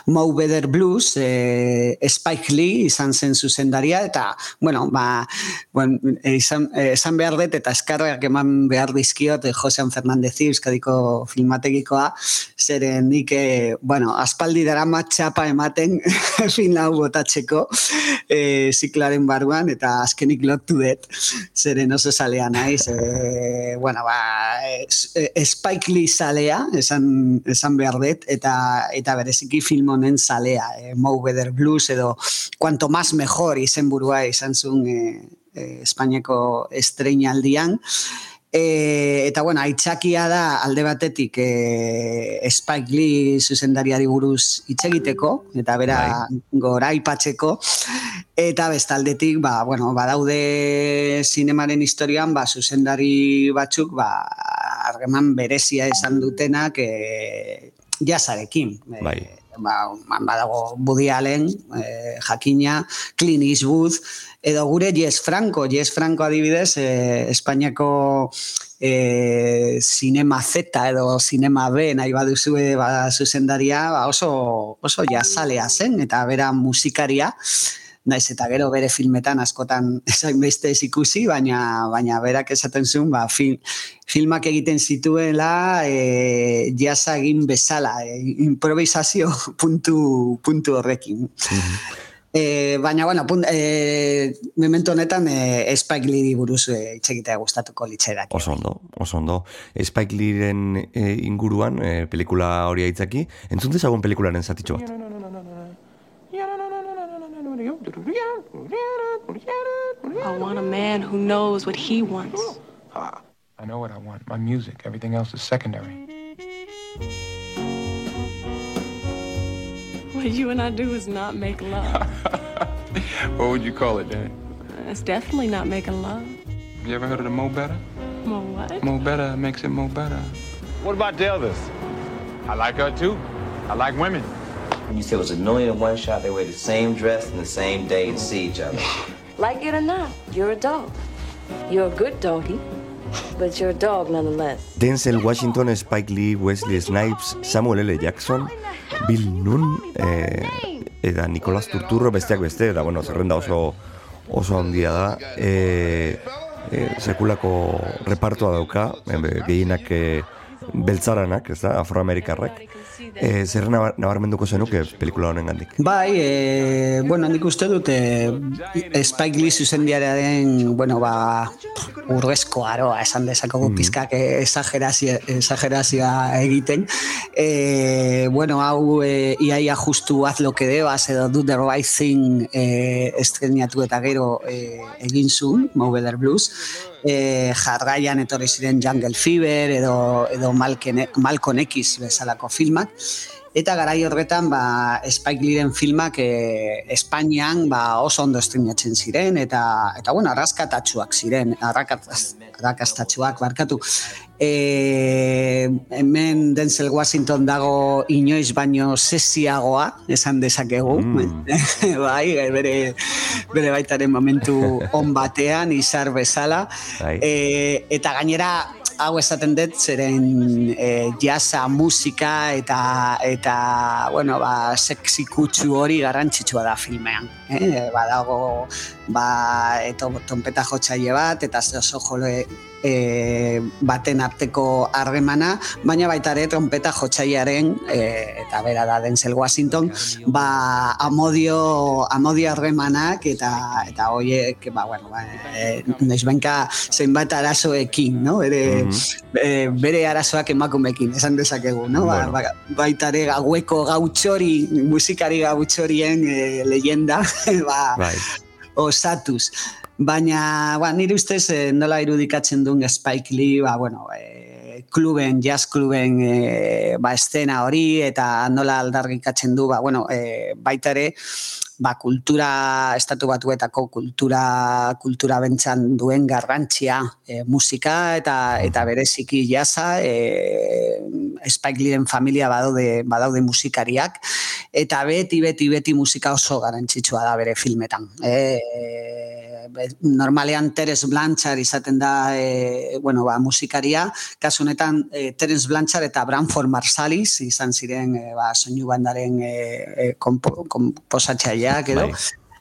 Mo Better Blues, eh, Spike Lee izan zen zuzendaria, eta, bueno, ba, bueno, eh, izan, esan behar dut, eta eskarrak eman behar dizkiot eh, Josean Fernandez Euskadiko filmategikoa, zeren nik, eh, bueno, aspaldi darama txapa ematen film hau botatzeko eh, zikloaren barruan, eta azkenik lotu dut, zeren oso zalea naiz, e, bueno, ba, e, Spike Lee zalea, esan, esan behar dut, eta, eta bereziki film honen zalea, e, Mo Better Blues edo Cuanto Más Mejor izenburua izan zuen e, e, Espainiako estreinaldian, E, eta bueno, aitzakia da alde batetik e, Spike Lee zuzendariari buruz hitz egiteko eta bera gora ipatzeko eta bestaldetik ba, bueno, badaude zinemaren historian ba, zuzendari batzuk ba, harreman berezia esan dutenak e, jazarekin. E, Bai. Ba, badago Woody Allen, e, jakina, Clint Eastwood, edo gure Jess Franco, Jess Franco adibidez, e, Espainiako e, Cinema Z edo Cinema B nahi baduzue ba, zuzendaria ba, oso, oso jazalea zen, eta bera musikaria, naiz eta gero bere filmetan askotan esain beste ez ikusi, baina baina berak esaten zuen, ba, film, filmak egiten zituela e, jasa egin bezala, e, improvisazio puntu, puntu horrekin. E, baina, bueno, punt, e, memento honetan e, Spike Lee buruz e, hitz egitea gustatuko litzaidak. Oso ondo, oso ondo. Spike Leeren e, inguruan, e, pelikula hori aitzaki, entzun dezagun pelikularen zatitxo bat. I want a man who knows what he wants. I know what I want. My music. Everything else is secondary. What you and I do is not make love. What would you call it, Danny? It's definitely not making love. You ever heard of the Mo Better? Mo what? Mo Better makes it Mo Better. What about Delvis? I like her too. I like women. When you say it was a million in one shot, they wear the same dress and the same day to see each other. Like it or not, you're a dog. You're a good doggy, but you're a dog nonetheless. Denzel Washington, Spike Lee, Wesley Snipes, Samuel L. Jackson, Bill Nunn, eh, eta Nicolas Turturro besteak beste, eta bueno, zerrenda oso oso handia da. E, e, sekulako repartoa dauka, e, gehienak e, beltzaranak, ez da, afroamerikarrak. E, zer nabar, nabarmenduko zenuke pelikula honen gandik? Bai, e, bueno, nik uste dut e, Spike Lee zuzendiaren, bueno, ba, urrezko aroa, esan dezakogu mm. pizkak exagerazioa, egiten. E, bueno, hau e, iaia justu haz lo que debas edo do the right thing e, estreniatu eta gero e, egin zuen, Mo Better Blues. E, jarraian etorri ziren Jungle Fever edo, edo Malcolm, Malcolm X bezalako filmak. Eta garai horretan ba, Spike Leeren filmak e, Espainian ba, oso ondo estrenatzen ziren eta eta bueno, arraskatatsuak ziren, arrakataz, barkatu. E, hemen Denzel Washington dago inoiz baino sesiagoa, esan dezakegu. Mm. bai, bere, bere baitaren momentu on batean, izar bezala. E, eta gainera, hau esaten dut, zeren e, jasa, musika eta eta bueno, ba, sexy kutsu hori garrantzitsua da filmean. Eh? Badago ba, eto, trompeta jotzaile bat, eta oso jole e, baten arteko harremana, baina baita ere trompeta jotzailearen e, eta bera da Denzel Washington, ba, amodio, amodio harremanak eta eta hoiek, ba, bueno, ba, e, noiz benka zeinbat arazoekin, no? Bere, e, bere arazoak emakumekin, esan dezakegu, no? Ba, ba, baita ere gaueko gautxori, musikari gautxorien e, leyenda, ba, osatuz. Baina, ba, nire ustez, eh, nola irudikatzen duen Spike Lee, ba, bueno, eh, kluben, jazz kluben eh, ba, estena hori, eta nola aldarrikatzen du, ba, bueno, eh, baita ere, ba, kultura, estatu batuetako kultura, kultura bentzan duen garrantzia e, musika eta eta bereziki jasa, e, Spike Leeren familia badaude, badaude musikariak, eta beti, beti, beti musika oso garrantzitsua da bere filmetan. E, normalean Teres Blanchard izaten da e, bueno, ba, musikaria, kasu honetan e, Terence Blanchard eta Branford Marsalis izan ziren e, ba, soinu bandaren e, e, edo.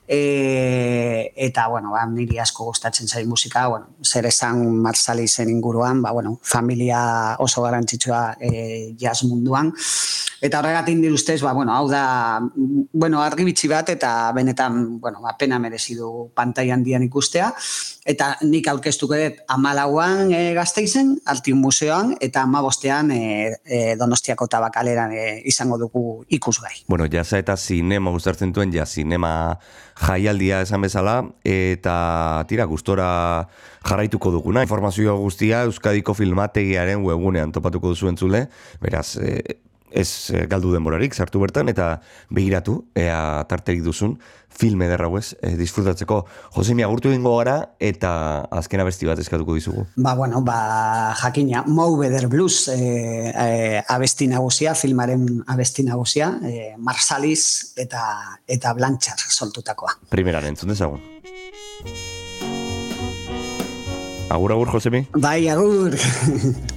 E, eta, bueno, ba, niri asko gustatzen zai musika, bueno, zer esan Marsalisen inguruan, ba, bueno, familia oso garantzitsua e, jazz munduan. Eta horregatik nire ustez, ba, bueno, hau da, bueno, argi bitxi bat, eta benetan, bueno, ba, pena merezi du pantai handian ikustea. Eta nik aurkeztuko dut amalauan e, gazteizen, Altin Museoan, eta amabostean e, e, Donostiako tabakaleran e, izango dugu ikusgai. Bueno, jaza eta sinema gustatzen duen, ja, sinema jaialdia esan bezala, eta tira, gustora jarraituko duguna. Informazio guztia Euskadiko Filmategiaren webunean topatuko duzu entzule, beraz, e, ez eh, galdu denborarik sartu bertan eta begiratu ea tarterik duzun film ederra ez e, disfrutatzeko Josemi agurtu egingo gara eta azkena besti bat eskatuko dizugu. Ba bueno, ba jakina Mo Better Blues e, e, abesti nagusia, filmaren abesti nagusia, e, Marsalis eta eta Blanchard soltutakoa. Primeran entzun dezagun. Agur, agur, Josemi. Bai, agur.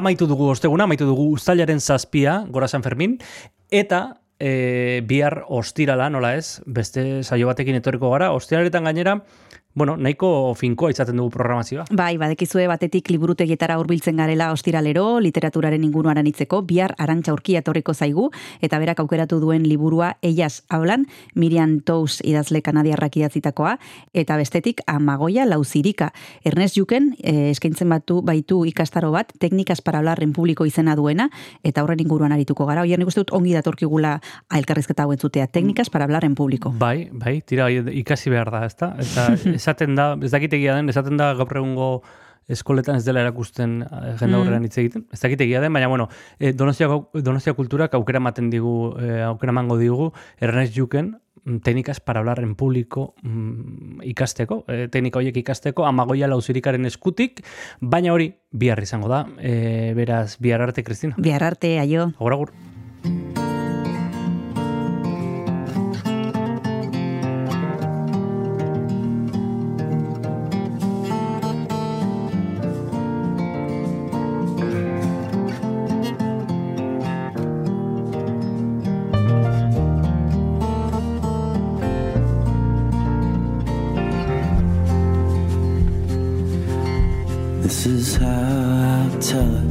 Amaitu dugu osteguna, amaitu dugu uztailaren zazpia, gora San Fermin, eta e, bihar ostirala, nola ez, beste saio batekin etorriko gara, ostiraletan gainera, bueno, nahiko finkoa izaten dugu programazioa. Bai, badekizue batetik liburutegietara hurbiltzen garela ostiralero, literaturaren inguruan anitzeko, bihar arantxa urkia etorriko zaigu, eta berak aukeratu duen liburua Eias hablan, Miriam Tous idazle kanadiarrak idatzitakoa, eta bestetik Amagoia Lauzirika. Ernest Juken eh, eskaintzen batu baitu ikastaro bat, teknikas para hablar en publiko izena duena, eta horren inguruan arituko gara. Oier nik uste dut ongi datorkigula elkarrizketa hau entzutea, teknikas para hablar en publiko. Bai, bai, tira ikasi behar da, ezta? Eta esaten da, ez dakitegia den, esaten da gaur egungo eskoletan ez dela erakusten eh, jende Mm. aurrean hitz egiten. Ez dakitegia den, baina bueno, eh, Donostia, Donostia kulturak aukera ematen digu, eh, aukera emango digu, Ernest Juken, mm, teknikas para hablar en público mm, ikasteko, eh, teknika horiek ikasteko, amagoia lauzirikaren eskutik, baina hori bihar izango da, eh, beraz bihar arte, Kristina. Bihar arte, aio. Agur, agur. time, tell us.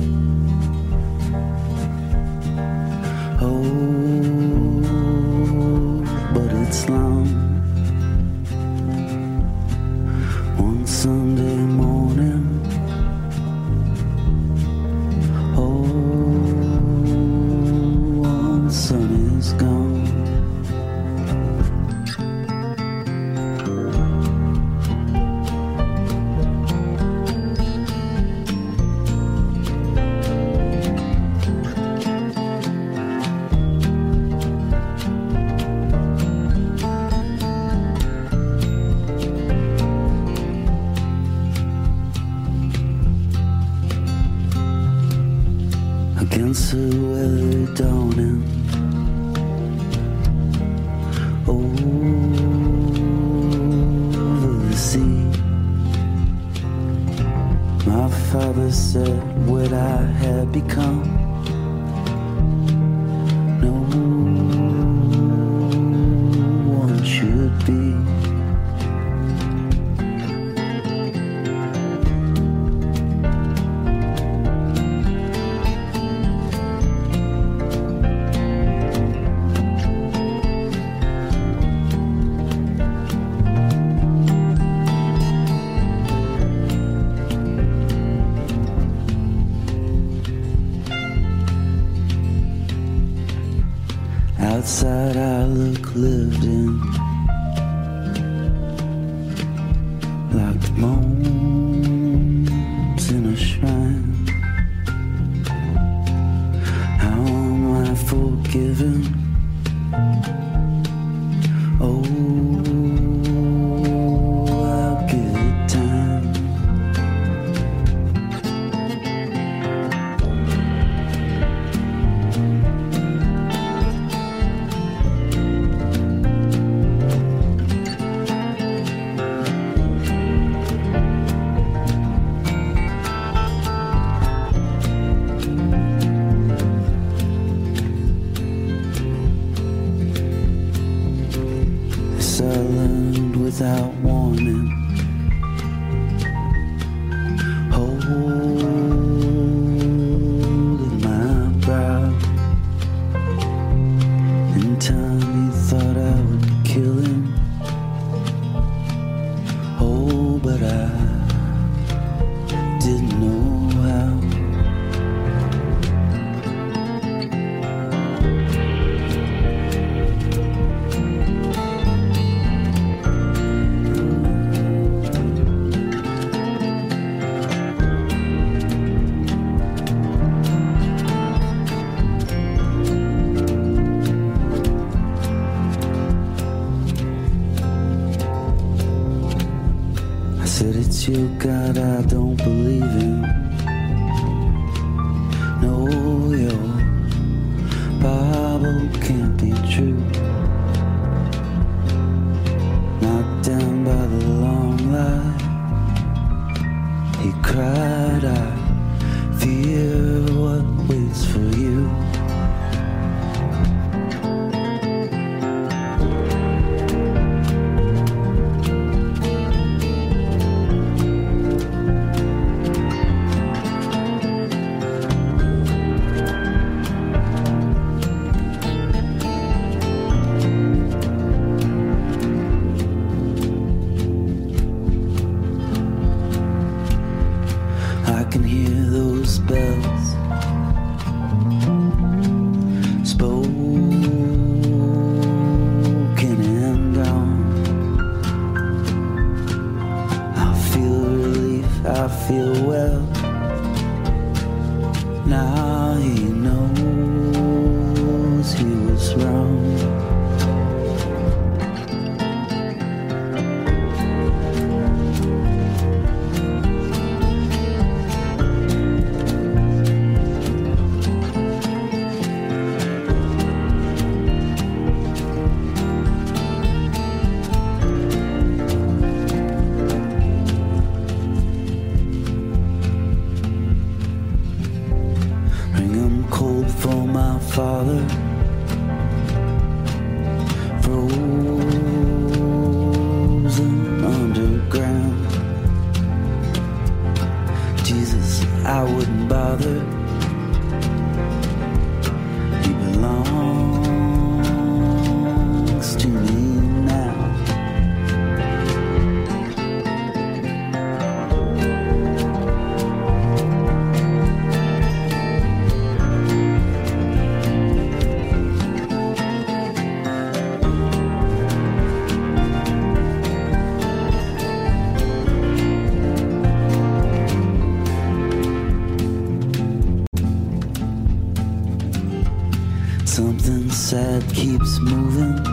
Keeps moving.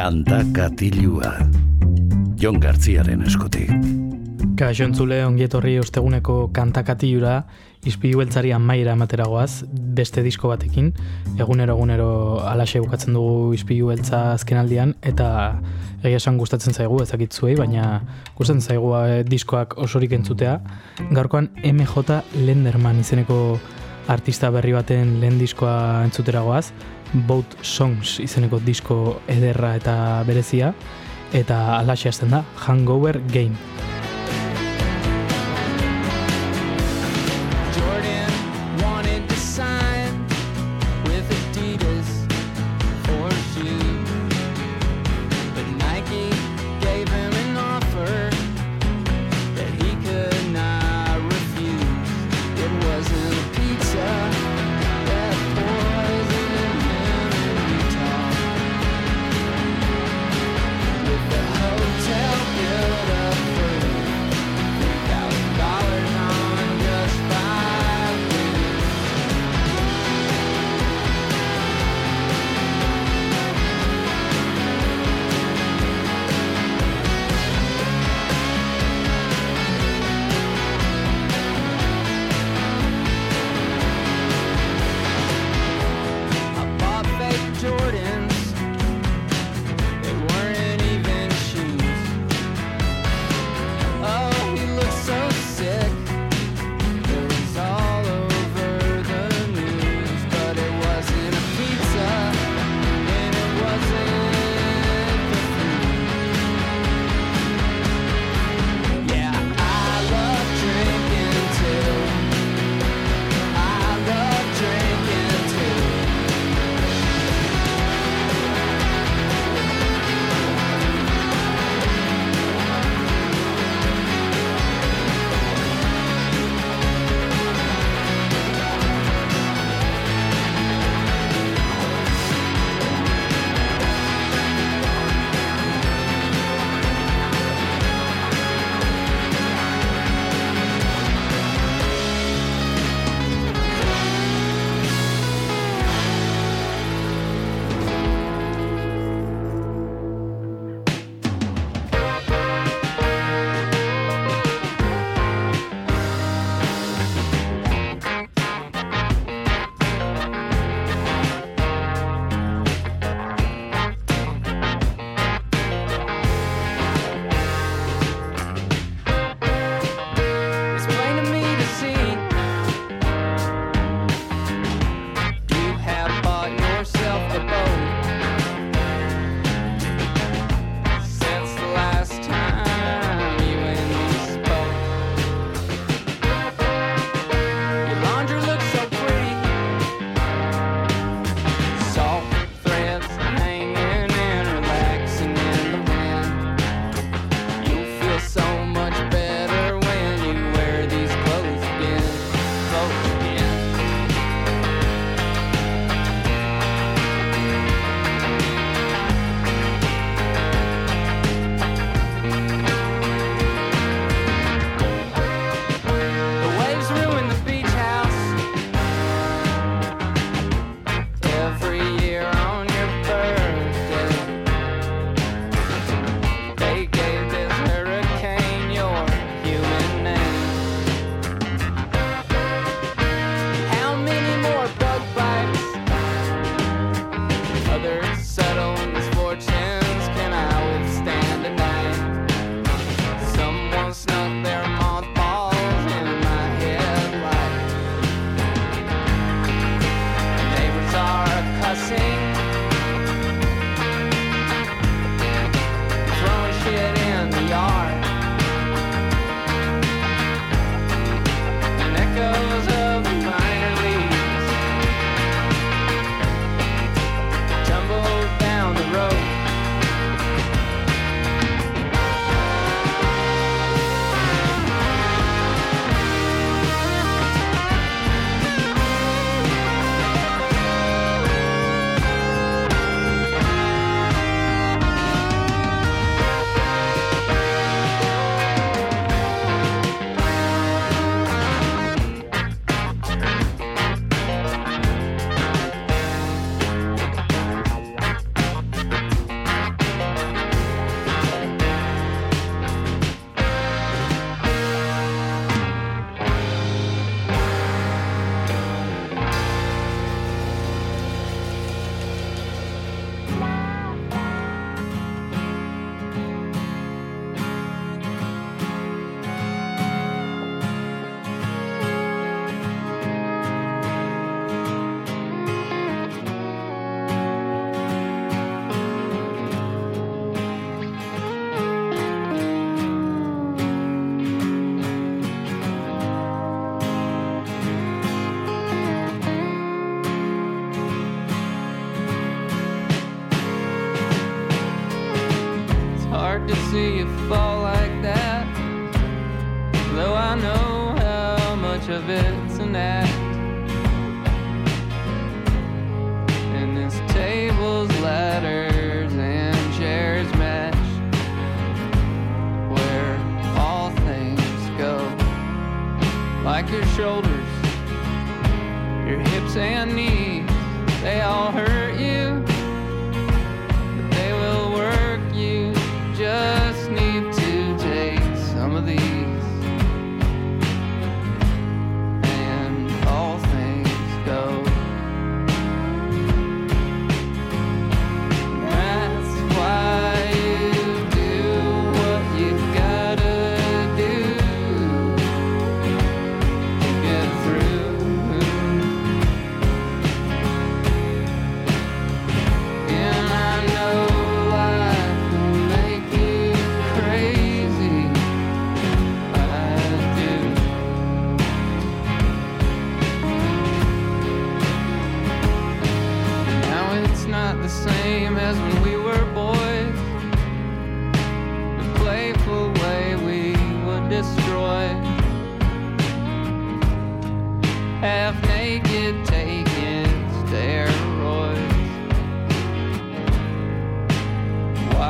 Kanta katilua. Jon Gartziaren eskutik. Kaixo entzule ongietorri osteguneko kantakatilura izpilu beltzari amaira emateragoaz, beste disko batekin, egunero egunero alaxe bukatzen dugu izpilu beltza azkenaldian, eta egia esan gustatzen zaigu ezakitzuei, baina gustatzen zaigu eh, diskoak osorik entzutea. Gaurkoan MJ Lenderman izeneko artista berri baten lehen diskoa entzuteragoaz, Boat Songs izeneko disko ederra eta berezia, eta alaxe hasten da, Hangover Game.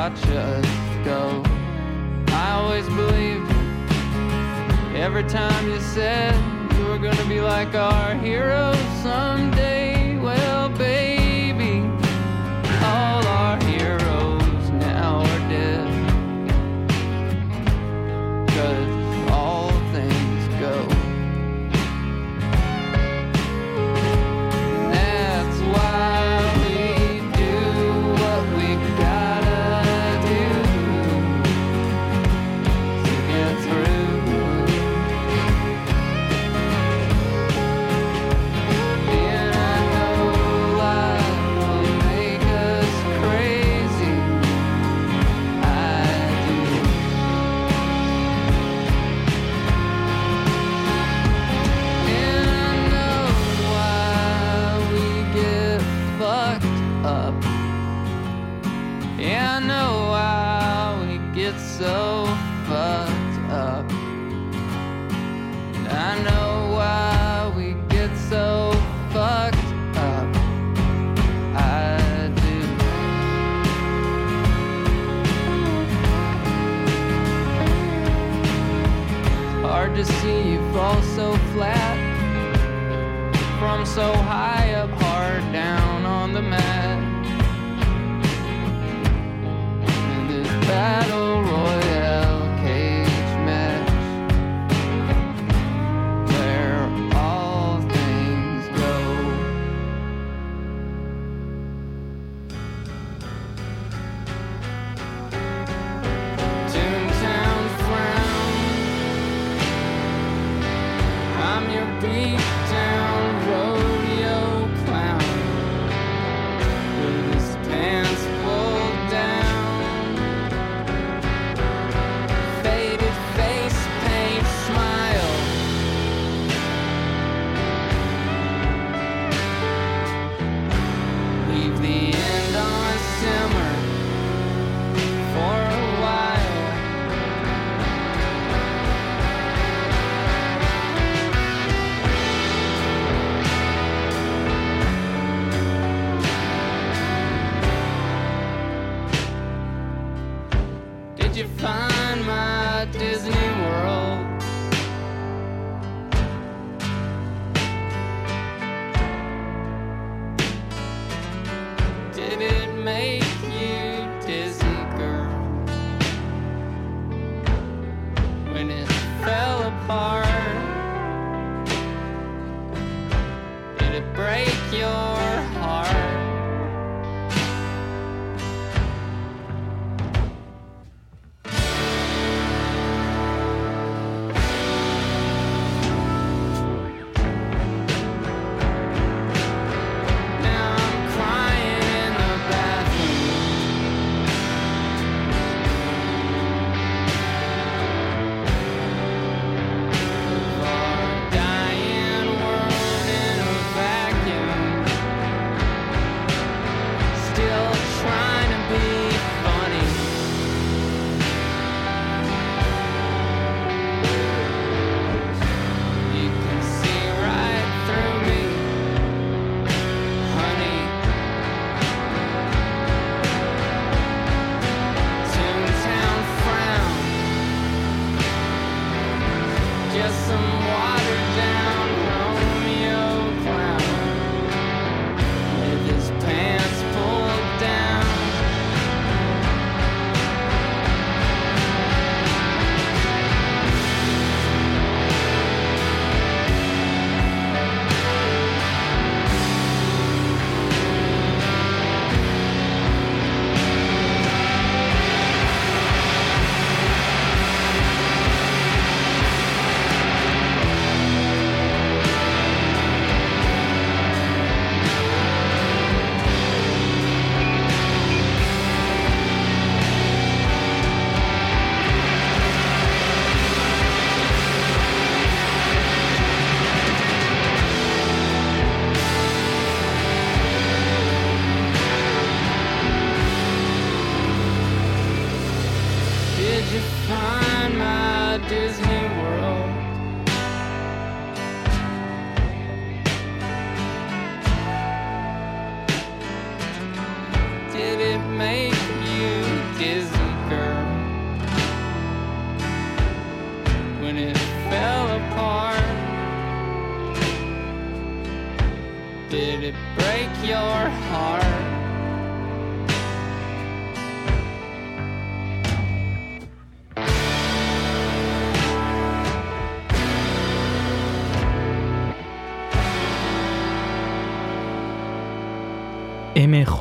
I just go. I always believed every time you said you were gonna be like our hero someday.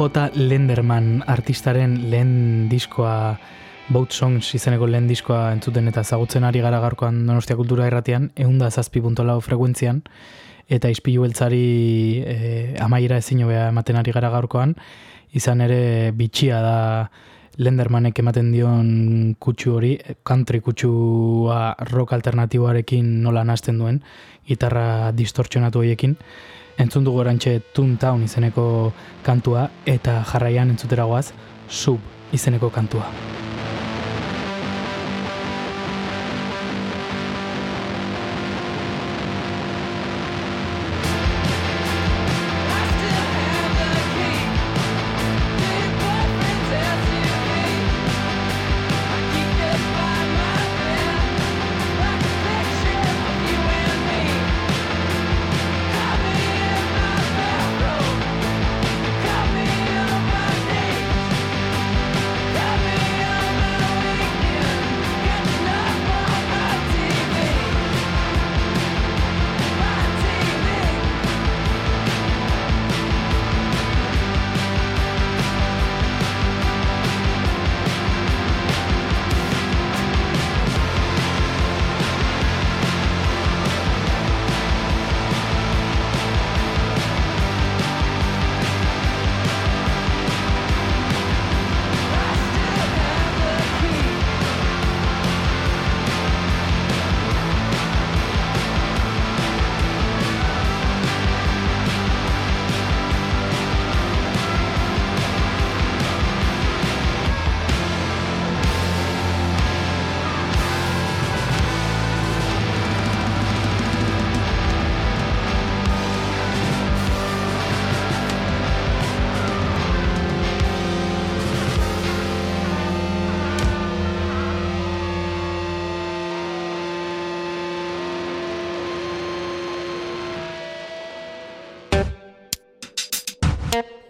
MJ Lenderman artistaren lehen diskoa Boat Songs izeneko lehen diskoa entzuten eta ezagutzen ari gara gaurkoan Donostia Kultura Irratian, eunda zazpi puntolau frekuentzian, eta izpilu beltzari e, amaiera ezin hobea ematen ari gara gaurkoan, izan ere bitxia da Lendermanek ematen dion kutsu hori, country kutsua rock alternatiboarekin nola nasten duen, gitarra distortsionatu horiekin. Entzun dugu orantxe Toontown izeneko kantua eta jarraian entzutera goaz Sub izeneko kantua.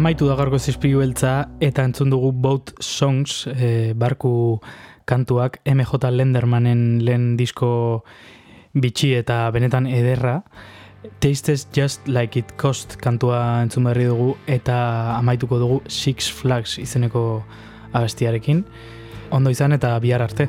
Amaitu da gaurko zizpilu beltza eta entzun dugu Boat Songs e, barku kantuak MJ Lendermanen lehen disko bitxi eta benetan ederra. Tastes Just Like It Cost kantua entzun berri dugu eta amaituko dugu Six Flags izeneko abestiarekin. Ondo izan eta bihar arte.